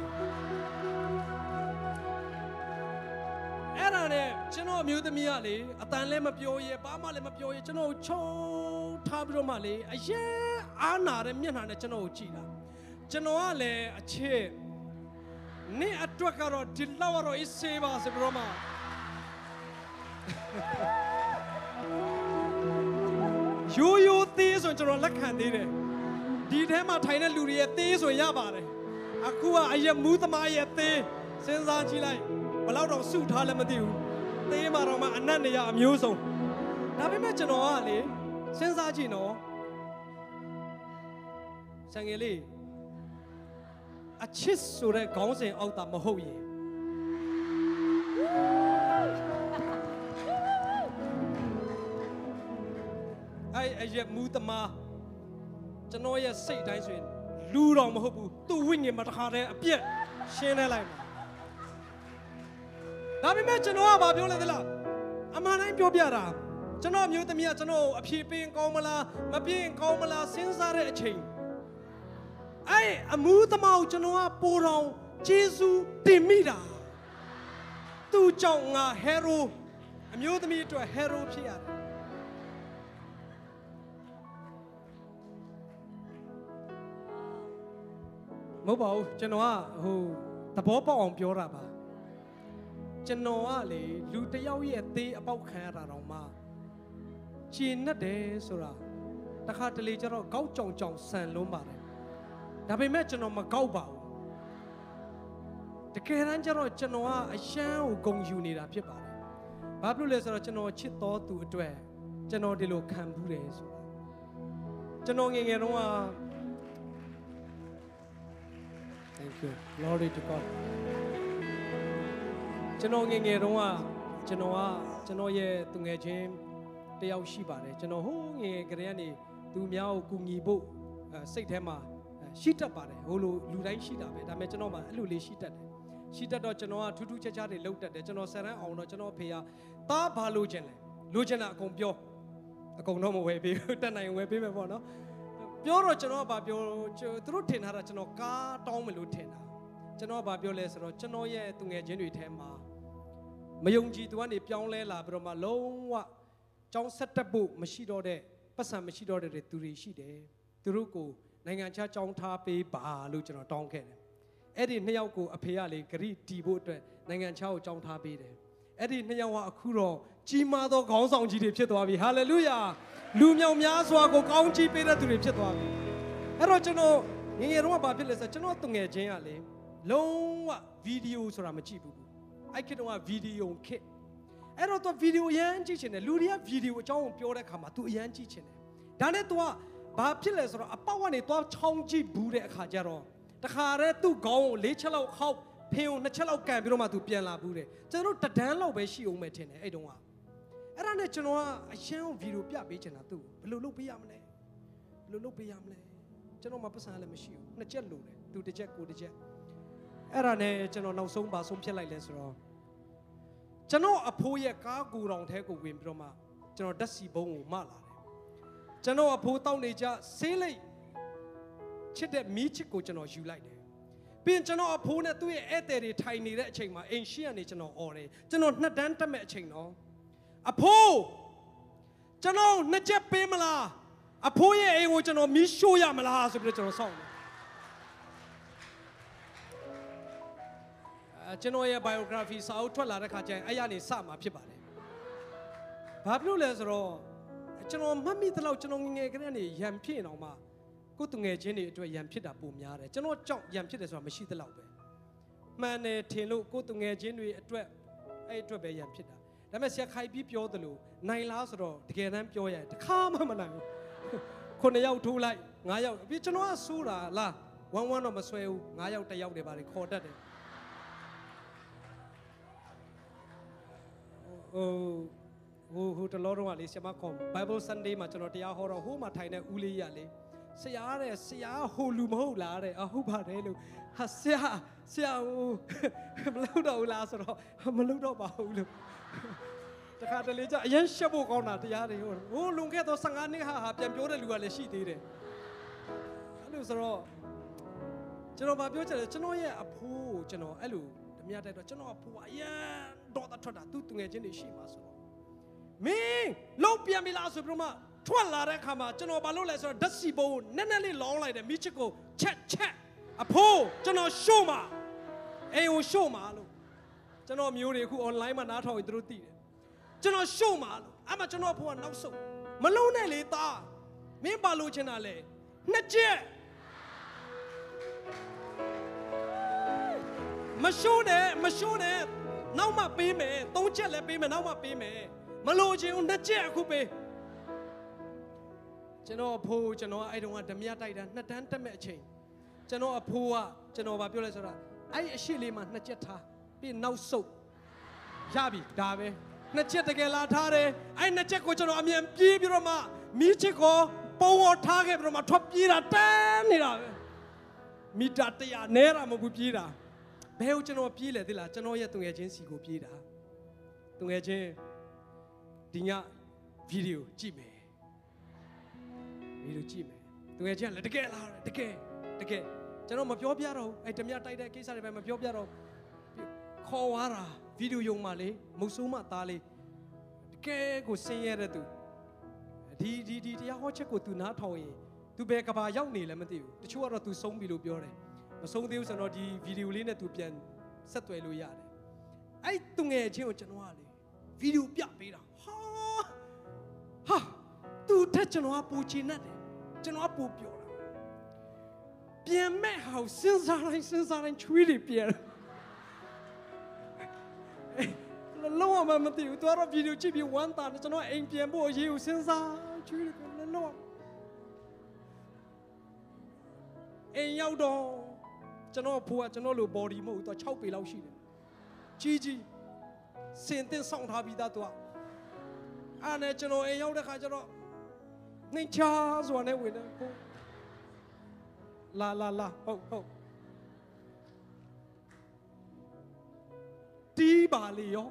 အဲ့ဒါနဲ့ကျွန်တော်အမျိုးသမီးကလေအတန်လည်းမပြောရဲဘာမှလည်းမပြောရဲကျွန်တော်ကိုချုံထားပြီးတော့မှလေအရင်အားနာတဲ့မျက်နှာနဲ့ကျွန်တော်ကိုကြည့်တာကျွန်တော်ကလည်းအချစ်နင့်အတွက်ကတော့ဒီလောက်ကတော့အေးဆေးပါဆိုပြီးတော့မှရိုးရိုးသေးဆိုရင်ကျွန်တော်လက်ခံသေးတယ် ဒီထဲမှာထိုင်တဲ့လူတွေရဲ့သေးဆိုရင်ရပါတယ်အခုကအရက်မူးသမားရဲ့သေးစဉ်းစားကြည့်လိုက်ဘယ်တော့တော့စုထားလည်းမသိဘူးသေးမှာတော့မှအနတ်နေရအမျိုးစုံဒါပေမဲ့ကျွန်တော်ကလေစဉ်းစားကြည့်နော်ဆန်ငယ်လေးအချစ်ဆိုတဲ့ခေါင်းစဉ်အောက်တာမဟုတ်ရင်အဲ့အရက်မူးသမား ကျွန်တော်ရဲ့စိတ်တိုင်းဆိုရင်လူတော်မဟုတ်ဘူးသူ့ဝိညာဉ်မှာတစ်ခါတည်းအပြက်ရှင်းနေလိုက်မှာဒါပေမဲ့ကျွန်တော်ကဘာပြောလဲသလားအမှန်တိုင်းပြောပြတာကျွန်တော်အမျိုးသမီးကကျွန်တော်ကိုအဖြေပေးရင်ကောင်းမလားမပေးရင်ကောင်းမလားစဉ်းစားတဲ့အချိန်အဲ့အမူးသမားကိုကျွန်တော်ကပိုတော်ဂျေဇူးတင်မိတာသူ့ကြောင့်ငါဟေရိုအမျိုးသမီးအတွက်ဟေရိုဖြစ်ရတယ် မဟုတ်ပါဘူးကျွန်တော်ကဟိုသဘောပေါက်အောင်ပြောတာပါကျွန်တော်ကလေလူတစ်ယောက်ရဲ့အသေးအပေါက်ခံရတာတော့မှခြေနဲ့တယ်ဆိုတာတခါတလေကျတော့ကောက်ကြောင်ကြောင်ဆန်လွန်းပါတယ်ဒါပေမဲ့ကျွန်တော်မကောက်ပါဘူးတကယ်တမ်းကျတော့ကျွန်တော်ကအရှမ်းကိုဂုံယူနေတာဖြစ်ပါတယ်ဘာဖြစ်လို့လဲဆိုတော့ကျွန်တော်ချစ်တော်သူအတွက်ကျွန်တော်ဒီလိုခံဘူးတယ်ဆိုတာကျွန်တော်ငယ်ငယ်တုန်းက Thank you. Glory to God. ကျွန်တော်ငယ်ငယ်တုန်းကကျွန်တော်ကကျွန်တော်ရဲ့သူငယ်ချင်းတယောက်ရှိပါတယ်ကျွန်တော်ဟိုးငယ်ငယ်ကလေးကနေသူများကိုကူညီဖို့အဲစိတ်ထဲမှာအဲရှိတတ်ပါတယ်ဟိုလိုလူတိုင်းရှိတာပဲဒါပေမဲ့ကျွန်တော်မှအဲ့လိုလေးရှိတတ်တယ်ရှိတတ်တော့ကျွန်တော်ကထူးထူးခြားခြားတွေလုပ်တတ်တယ်ကျွန်တော်ဆယ်တန်းအောင်တော့ကျွန်တော်အဖေကတားဘာလို့ခြင်းလဲလိုချင်တာအကုန်ပြောအကုန်တော့မဝယ်ပေးဘူးတက်နိုင်ဝယ်ပေးမယ်ပေါ့နော် ပြောတော့ကျွန်တော်ကဘာပြောကျွန်သူတို့ထင်ထားတာကျွန်တော်ကားတောင်းမယ်လို့ထင်တာကျွန်တော်ကဘာပြောလဲဆိုတော့ကျွန်တော်ရဲ့သူငယ်ချင်းတွေထဲမှာမယုံကြည်သူကနေပြောင်းလဲလာပြီးတော့မှလုံးဝကြောင်းဆက်တက်ဖို့မရှိတော့တဲ့ပတ်စံမရှိတော့တဲ့သူတွေရှိတယ်သူတို့ကိုနိုင်ငံခြားကြောင်းထားပေးပါလို့ကျွန်တော်တောင်းခဲ့တယ်အဲ့ဒီနှစ်ယောက်ကိုအဖေကလေဂရိတီဖို့အတွက်နိုင်ငံခြားကိုကြောင်းထားပေးတယ် အဲ့ဒီနှစ်ယောက်ကအခုတော့ကြီးမားသောခေါင်းဆောင်ကြီးတွေဖြစ်သွားပြီဟာလေလုယာလူမြောင်များစွာကိုကောင်းချီးပေးတဲ့သူတွေဖြစ်သွားပြီအဲ့တော့ကျွန်တော်ငယ်ငယ်တုန်းကဘာဖြစ်လဲဆိုတော့ကျွန်တော်သူငယ်ချင်းကလေလုံးဝဗီဒီယိုဆိုတာမကြည့်ဘူးအဲ့ခေတ်တုန်းကဗီဒီယိုခေတ်အဲ့တော့သူဗီဒီယိုအရန်ကြည့်ချင်တယ်လူတွေကဗီဒီယိုအကြောင်းကိုပြောတဲ့ခါမှာ तू အရန်ကြည့်ချင်တယ်ဒါနဲ့ तू ကဘာဖြစ်လဲဆိုတော့အပေါက်ကနေသွားချောင်းကြည့်ဘူးတဲ့အခါကျတော့တခါတည်းသူ့ခေါင်းကို၄ချက်လောက်ခောက် ဖင်ကိုနှစ်ချက်လောက်ကန်ပြီးတော့မှသူပြန်လာဘူးတဲ့ကျွန်တော်တို့တဒန်းလောက်ပဲရှိအောင်ပဲထင်တယ်အဲ့တုန်းကအဲ့ဒါနဲ့ကျွန်တော်ကအရှမ်းဗီဒီယိုပြပေးချင်တာသူ့ကိုဘယ်လိုလုပ်ပေးရမလဲဘယ်လိုလုပ်ပေးရမလဲကျွန်တော်မှပတ်စံလည်းမရှိဘူးနှစ်ချက်လိုတယ်သူတစ်ချက်ကိုတစ်ချက်အဲ့ဒါနဲ့ကျွန်တော်နောက်ဆုံးပါဆုံးဖြစ်လိုက်လဲဆိုတော့ကျွန်တော်အဖိုးရဲ့ကားကူတောင်ထဲကိုဝင်ပြီးတော့မှကျွန်တော်ဓာတ်စီဘုံကိုမလာတယ်ကျွန်တော်အဖိုးတောက်နေကြဆေးလိတ်ချစ်တဲ့မီးချစ်ကိုကျွန်တော်ယူလိုက်တယ် ပြီးရင်ကျွန်တော်အဖိုးနဲ့သူ့ရဲ့ဧည့်သည်တွေထိုင်နေတဲ့အချိန်မှာအိမ်ရှိကနေကျွန်တော်អော်တယ်ကျွန်တော်နှစ်တန်းတက်မဲ့အချိန်တော့အဖိုးကျွန်တော်နှစ်ချက်ပေးမလားအဖိုးရဲ့အိမ်ကိုကျွန်တော်မီးရှို့ရမလားဆိုပြီးတော့ကျွန်တော်စောင့်တယ်အဲကျွန်တော်ရဲ့ biography စာအုပ်ထွက်လာတဲ့ခါကျရင်အဲ့ရနေစမှာဖြစ်ပါတယ်ဘာဖြစ်လို့လဲဆိုတော့ကျွန်တော်မှတ်မိသလောက်ကျွန်တော်ငယ်ငယ်ကလေးကနေရံဖြစ်နေအောင်မှ ကိုယ်သူငယ်ချင်းတွေအတွက်ရံဖြစ်တာပုံများတယ်ကျွန်တော်ကြောက်ရံဖြစ်တယ်ဆိုတာမရှိသလောက်ပဲမှန်တယ်ထင်လို့ကိုယ်သူငယ်ချင်းတွေအတွက်အဲ့အတွက်ပဲရံဖြစ်တာဒါပေမဲ့ဆရာခိုင်ပြီးပြောသလိုနိုင်လားဆိုတော့တကယ်တမ်းပြောရရင်တစ်ခါမှမနိုင်ဘူးခုနှစ်ယောက်ထိုးလိုက်ငါးယောက်ပြီးကျွန်တော်ကစိုးတာလားဝမ်းဝမ်းတော့မဆွဲဘူးငါးယောက်တစ်ယောက်တည်းပါလေခေါ်တတ်တယ်ဟိုဟိုဟိုတလောတော့ကလေဆရာမခေါ် Bible Sunday မှာကျွန်တော်တရားဟောတော့ဟိုမှာထိုင်တဲ့ဦးလေးရလေ ဆရာတဲ့ဆရာဟိုလူမဟုတ်လားတဲ့အဟုတ်ပါတယ်လို့ဟာဆရာဆရာဟိုမလုပ်တော့ဘူးလားဆိုတော့မလုပ်တော့ပါဘူးလို့တခါတလေကျအရင်ရှက်ဖို့ကောင်းတာတရားတွေဟိုဟိုလွန်ခဲ့တော့15နှစ်ဟာဟာပြန်ပြောတဲ့လူကလည်းရှိသေးတယ်အဲ့လိုဆိုတော့ကျွန်တော်ဗာပြောချင်တယ်ကျွန်တော်ရဲ့အဖိုးကိုကျွန်တော်အဲ့လိုဓမြတိုက်တော့ကျွန်တော်အဖိုးကအရန်တော့တာထွက်တာသူ့သူငယ်ချင်းတွေရှိမှာဆိုတော့မင်းလုံးပြန်ပြီလားဆိုပြီးတော့မှ ထွက်လာတဲ့အခါမှာကျွန်တော်ဘာလုပ်လဲဆိုတော့ဓာတ်စီဘုံကိုနက်နက်လေးလောင်းလိုက်တယ်မိချစ်ကိုချက်ချက်အဖိုးကျွန်တော်ရှို့မှာအိမ်ကိုရှို့မှာလို့ကျွန်တော်မျိုးတွေအခု online မှာနားထောင်ရင်သူတို့သိတယ်ကျွန်တော်ရှို့မှာလို့အဲ့မှာကျွန်တော်အဖိုးကနောက်ဆုံးမလုံးနဲ့လေသားမင်းဘာလို့ချင်တာလဲနှစ်ချက်မရှိုးနဲ့မရှိုးနဲ့နောက်မှပေးမယ်သုံးချက်လည်းပေးမယ်နောက်မှပေးမယ်မလို့ချင်းဦးနှစ်ချက်အခုပေး ကျွန်တော်အဖိုးကျွန်တော်ကအဲ့တုန်းကဓမြတိုက်တာနှစ်တန်းတက်မဲ့အချိန်ကျွန်တော်အဖိုးကကျွန်တော်ဗာပြောလဲဆိုတာအဲ့အရှိလေးမှာနှစ်ချက်ထားပြီးနောက်ဆုတ်ရပြီဒါပဲနှစ်ချက်တကယ်လာထားတယ်အဲ့နှစ်ချက်ကိုကျွန်တော်အမြန်ပြေးပြီးတော့မှမီးချစ်ကိုပုံော်ထားခဲ့ပြီးတော့မှထွက်ပြေးတာတန်းနေတာပဲမီတာ100နဲတာမဟုတ်ဘူးပြေးတာဘယ်ကိုကျွန်တော်ပြေးလဲသိလားကျွန်တော်ရဲ့တုငယ်ချင်းစီကိုပြေးတာတုငယ်ချင်းဒီညဗီဒီယိုကြည့်မယ် ဗီဒီယိုကြည့်မယ်သူငယ်ချင်းကလည်းတကယ်လားတကယ်တကယ်ကျွန်တော်မပြောပြတော့ဘူးအဲ့ဓမြတိုက်တဲ့ကိစ္စတွေပဲမပြောပြတော့ခေါ်သွားတာဗီဒီယိုယုံမှလေမုတ်ဆိုးမသားလေးတကယ်ကိုဆင်းရဲတဲ့သူဒီဒီဒီတရားဟောချက်ကိုသူနားထောင်ရင်သူဘယ်ကဘာရောက်နေလဲမသိဘူးတချို့ကတော့သူဆုံးပြီလို့ပြောတယ်မဆုံးသေးဘူးဆိုတော့ဒီဗီဒီယိုလေးနဲ့သူပြန်ဆက်သွယ်လို့ရတယ်အဲ့သူငယ်ချင်းကိုကျွန်တော်ကလေဗီဒီယိုပြပေးတာဟာဟာ သူတက်ကျွန်တော်ကပူချင်တတ်တယ်ကျွန်တော်ကပူပြောတာပြန်မဲ့ဟောက်စဉ်းစားတိုင်းစဉ်းစားတိုင်းချွေးတွေပြန်လုံးဝမမသိဘူးသူကတော့ဗီဒီယိုကြည့်ပြီးဝမ်းသာတယ်ကျွန်တော်အိမ်ပြန်ဖို့အရေးကိုစဉ်းစားချွေးတွေပြန်လုံးဝအိမ်ရောက်တော့ကျွန်တော်ဖိုးကကျွန်တော်လို body မဟုတ်ဘူးသူက6ပေလောက်ရှိတယ်ကြီးကြီးစင်တင်ဆောင်ထားပြီးသားသူကအဲ့နဲ့ကျွန်တော်အိမ်ရောက်တဲ့ခါကျတော့ နှိမ်ချဆိုတာနဲ့ဝင်တယ်ကိုလာလာလာဟုတ်ဟုတ်တီးပါလေရော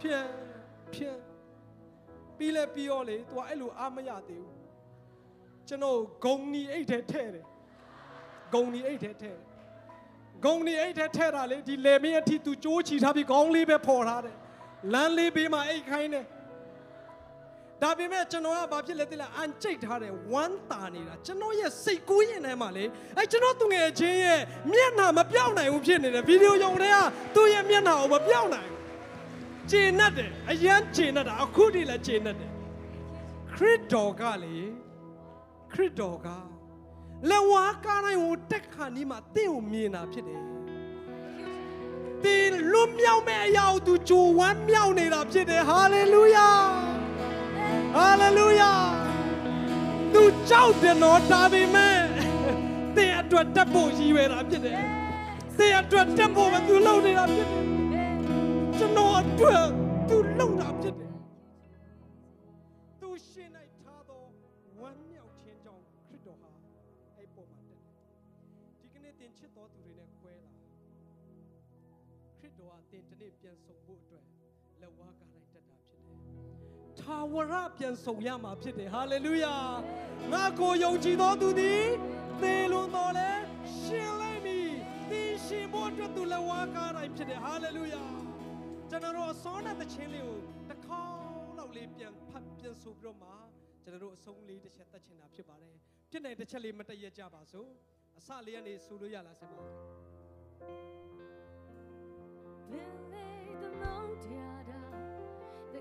ဖြန်းဖြန်းပြီးလဲပြီးရောလေသူကအဲ့လိုအားမရသေးဘူးကျွန်တော်ဂုံနီအိတ်ထဲထဲတယ်ဂုံနီအိတ်ထဲထဲတယ်ဂုံနီအိတ်ထဲထဲတာလေဒီလေမင်းအထိသူကြိုးချီထားပြီးခေါင်းလေးပဲဖော်ထားတယ်လမ်းလေးဘေးမှာအိတ်ခိုင်းတယ် ဒါပေမဲ့ကျွန်တော်ကဘာဖြစ်လဲသိလားအန်ကျိတ်ထားတယ်ဝမ်းတာနေတာကျွန်တော်ရဲ့စိတ်ကူးရင်ထဲမှာလေအဲကျွန်တော်သူငယ်ချင်းရဲ့မျက်နှာမပြောင်းနိုင်ဘူးဖြစ်နေတယ်ဗီဒီယိုယုံတွေကသူ့ရဲ့မျက်နှာကိုမပြောင်းနိုင်ဘူးကျေနပ်တယ်အရန်ကျေနပ်တာအခုတည်းလည်းကျေနပ်တယ်ခရစ်တော်ကလေခရစ်တော်ကလက်ဝါးကားတိုင်းကိုတက်ခါနီးမှာတင့်ကိုမြင်တာဖြစ်တယ်တင်လွတ်မြောက်မဲ့အရာကိုသူကြိုဝမ်းမြောက်နေတာဖြစ်တယ်ဟာလေလုယာ ဟာလေလုယာသူကြောက်တယ်နော်ဒါပေမဲ့သင်အတွက်တက်ဖို့ရည်ရွယ်တာဖြစ်တယ်သင်အတွက်တက်ဖို့ပဲသူလုပ်နေတာဖြစ်တယ်ကျွန်တော်အတွက်သူလုပ်တာဖြစ်တယ်သူရှင်၌ထားသောဝမ်းမြောက်ခြင်းကြောင့်ခရစ်တော်ဟာအဲ့ပေါ်မှာတက်တယ်ဒီကနေ့သင်ချစ်တော်သူတွေနဲ့ခွဲလာခရစ်တော်ဟာသင်တစ်နေ့ပြန်ဆုံဖို့အတွက်လက် ထာဝရပြန်ဆုံရမှာဖြစ်တယ်ဟာလေလုယာငါကိုယုံကြည်သောသူသည်သေလွန်တော်လဲရှင်လိုက်မည်သင်ရှင်ဖို့အတွက်သူလက်ဝါးကားလိုက်ဖြစ်တယ်ဟာလေလုယာကျွန်တော်တို့အစောနဲ့သချင်းလေးကိုတစ်ခေါက်လောက်လေးပြန်ဖတ်ပြန်ဆိုပြီးတော့မှကျွန်တော်တို့အဆုံးလေးတစ်ချက်တတ်ချင်တာဖြစ်ပါတယ်ဖြစ်နိုင်တစ်ချက်လေးမတည့်ရကြပါစို့အစလေးကနေဆိုလို့ရလားဆင်ပါ Been laid the mold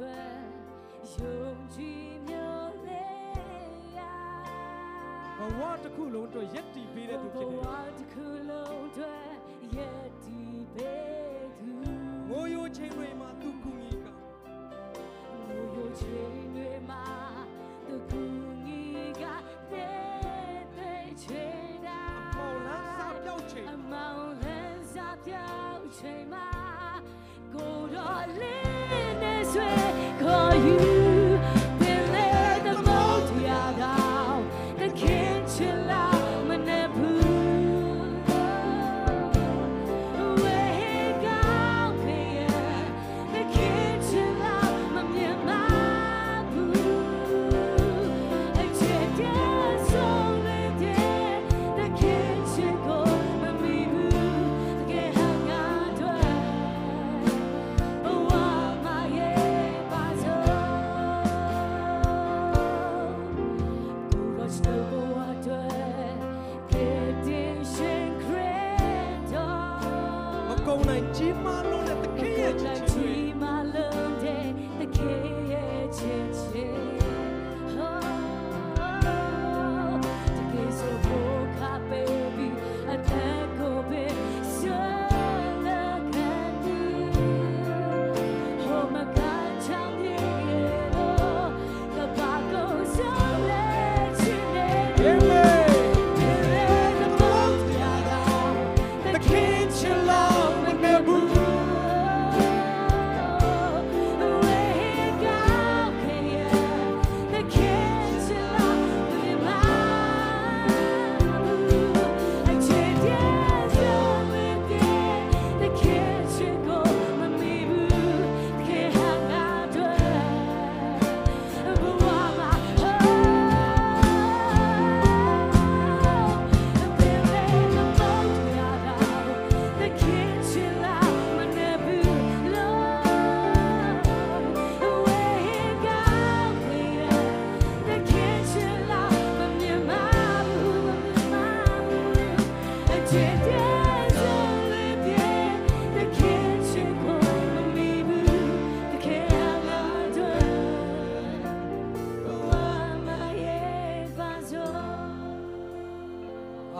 ဘဝတွေယုံကြည်မျိုးလေးရာဘဝတစ်ခုလုံးအတွက်ယက်တည်ပေးတဲ့သူဖြစ်တယ်ဘဝတစ်ခုလုံးတွေယက်ဒီပေသူငိုယိုချိန်တွေမှာသူကူညီကငိုယိုချိန်တွေမှာသူကူညီကတဲ့တဲ့ချိန်တာအမောင်လန်းစားပြောက်ချိန် အမောင်လန်းစားပြောက်ချိန်မှာကိုတော်လေး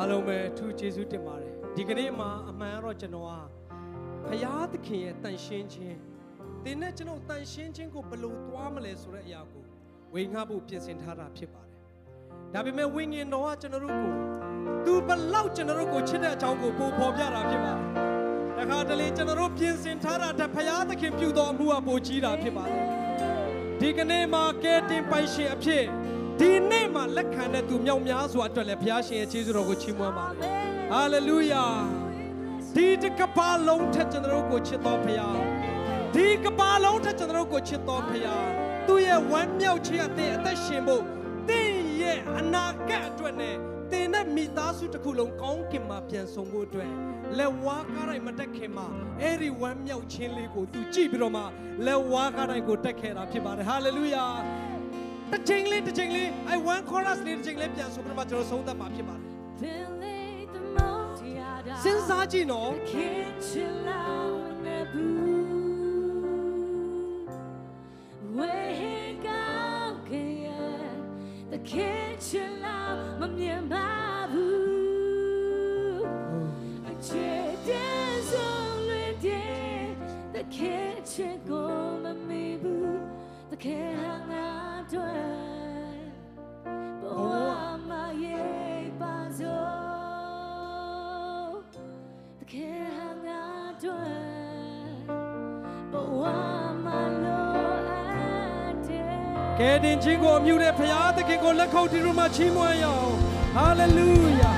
အားလုံးပဲထူးကျေးဇူးတင်ပါတယ်ဒီကနေ့မှာအမှန်တော့ကျွန်တော်ဟာဖရာသခင်ရဲ့တန်ရှင်းခြင်းတင်းနဲ့ကျွန်တော်တန်ရှင်းခြင်းကိုဘယ်လိုသွားမလဲဆိုတဲ့အရာကိုဝေငှဖို့ပြင်ဆင်ထားတာဖြစ်ပါတယ်ဒါပေမဲ့ဝိညာဉ်တော်ကကျွန်တော်တို့ကိုသူဘယ်လောက်ကျွန်တော်တို့ကိုချစ်တဲ့အကြောင်းကိုပို့ဖော်ပြတာဖြစ်ပါတယ်တခါတလေကျွန်တော်တို့ပြင်ဆင်ထားတာတဲ့ဖရာသခင်ပြုတော်အမှုကပိုကြီးတာဖြစ်ပါတယ်ဒီကနေ့မှာကဲတင်ပိုင်ရှင်အဖြစ် ဒီနေ့မှာလက်ခံတဲ့သူမြောက်များစွာအတွက်လည်းဘုရားရှင်ရဲ့ကျေးဇူးတော်ကိုချီးမွမ်းပါတယ်။ဟာလေလုယာ။ဒီတစ်ကပ္ပလုံးထက်ကျွန်တော်တို့ကိုချစ်တော်ဘုရား။ဒီကပ္ပလုံးထက်ကျွန်တော်တို့ကိုချစ်တော်ဘုရား။သူ့ရဲ့ဝမ်းမြောက်ခြင်းအသင်အသက်ရှင်ဖို့သင်ရဲ့အနာဂတ်အတွက်နဲ့သင်တဲ့မိသားစုတစ်ခုလုံးကောင်းကင်မှာပြန်ဆောင်ဖို့အတွက်လက်ဝါးကားတိုင်းမတက်ခင်မှာအဲ့ဒီဝမ်းမြောက်ခြင်းလေးကိုသူကြည့်ပြီးတော့မှလက်ဝါးကားတိုင်းကိုတက်ခဲ့တာဖြစ်ပါတယ်ဟာလေလုယာ တစ်ချိန်လေးတစ်ချိန်လေးအဲ one chorus လေးတစ်ချိန်လေးပြန်ဆိုပြီးတော့မှကျွန်တော်ဆုံးသက်မှာဖြစ်ပါတယ်ပင်လေးသမုတ်တရားတာစဉ်းစားကြည့်နော်ခင်ချင်လာနေဘူးဝေဟင်ကောင်းကင်ရဲ့တခင် ချင်လာမမြင်ပါဘူးအချစ်တဲ့ဆုံးလွင်တဲ့တခင်ချင်ကိုမမေ့ဘူးတခင်ဟာငါတွေ့ဘဝမှာရေးပါစို့တကယ်ဟာငါတို့ဘဝမှာလိုအပ်တယ်ကဲတင်ချင်းကိုအမြူတဲ့ဖရာသခင်ကိုလက်ခုပ်တီးလို့မှချီးမွမ်းရအောင်ဟာလေလုယာ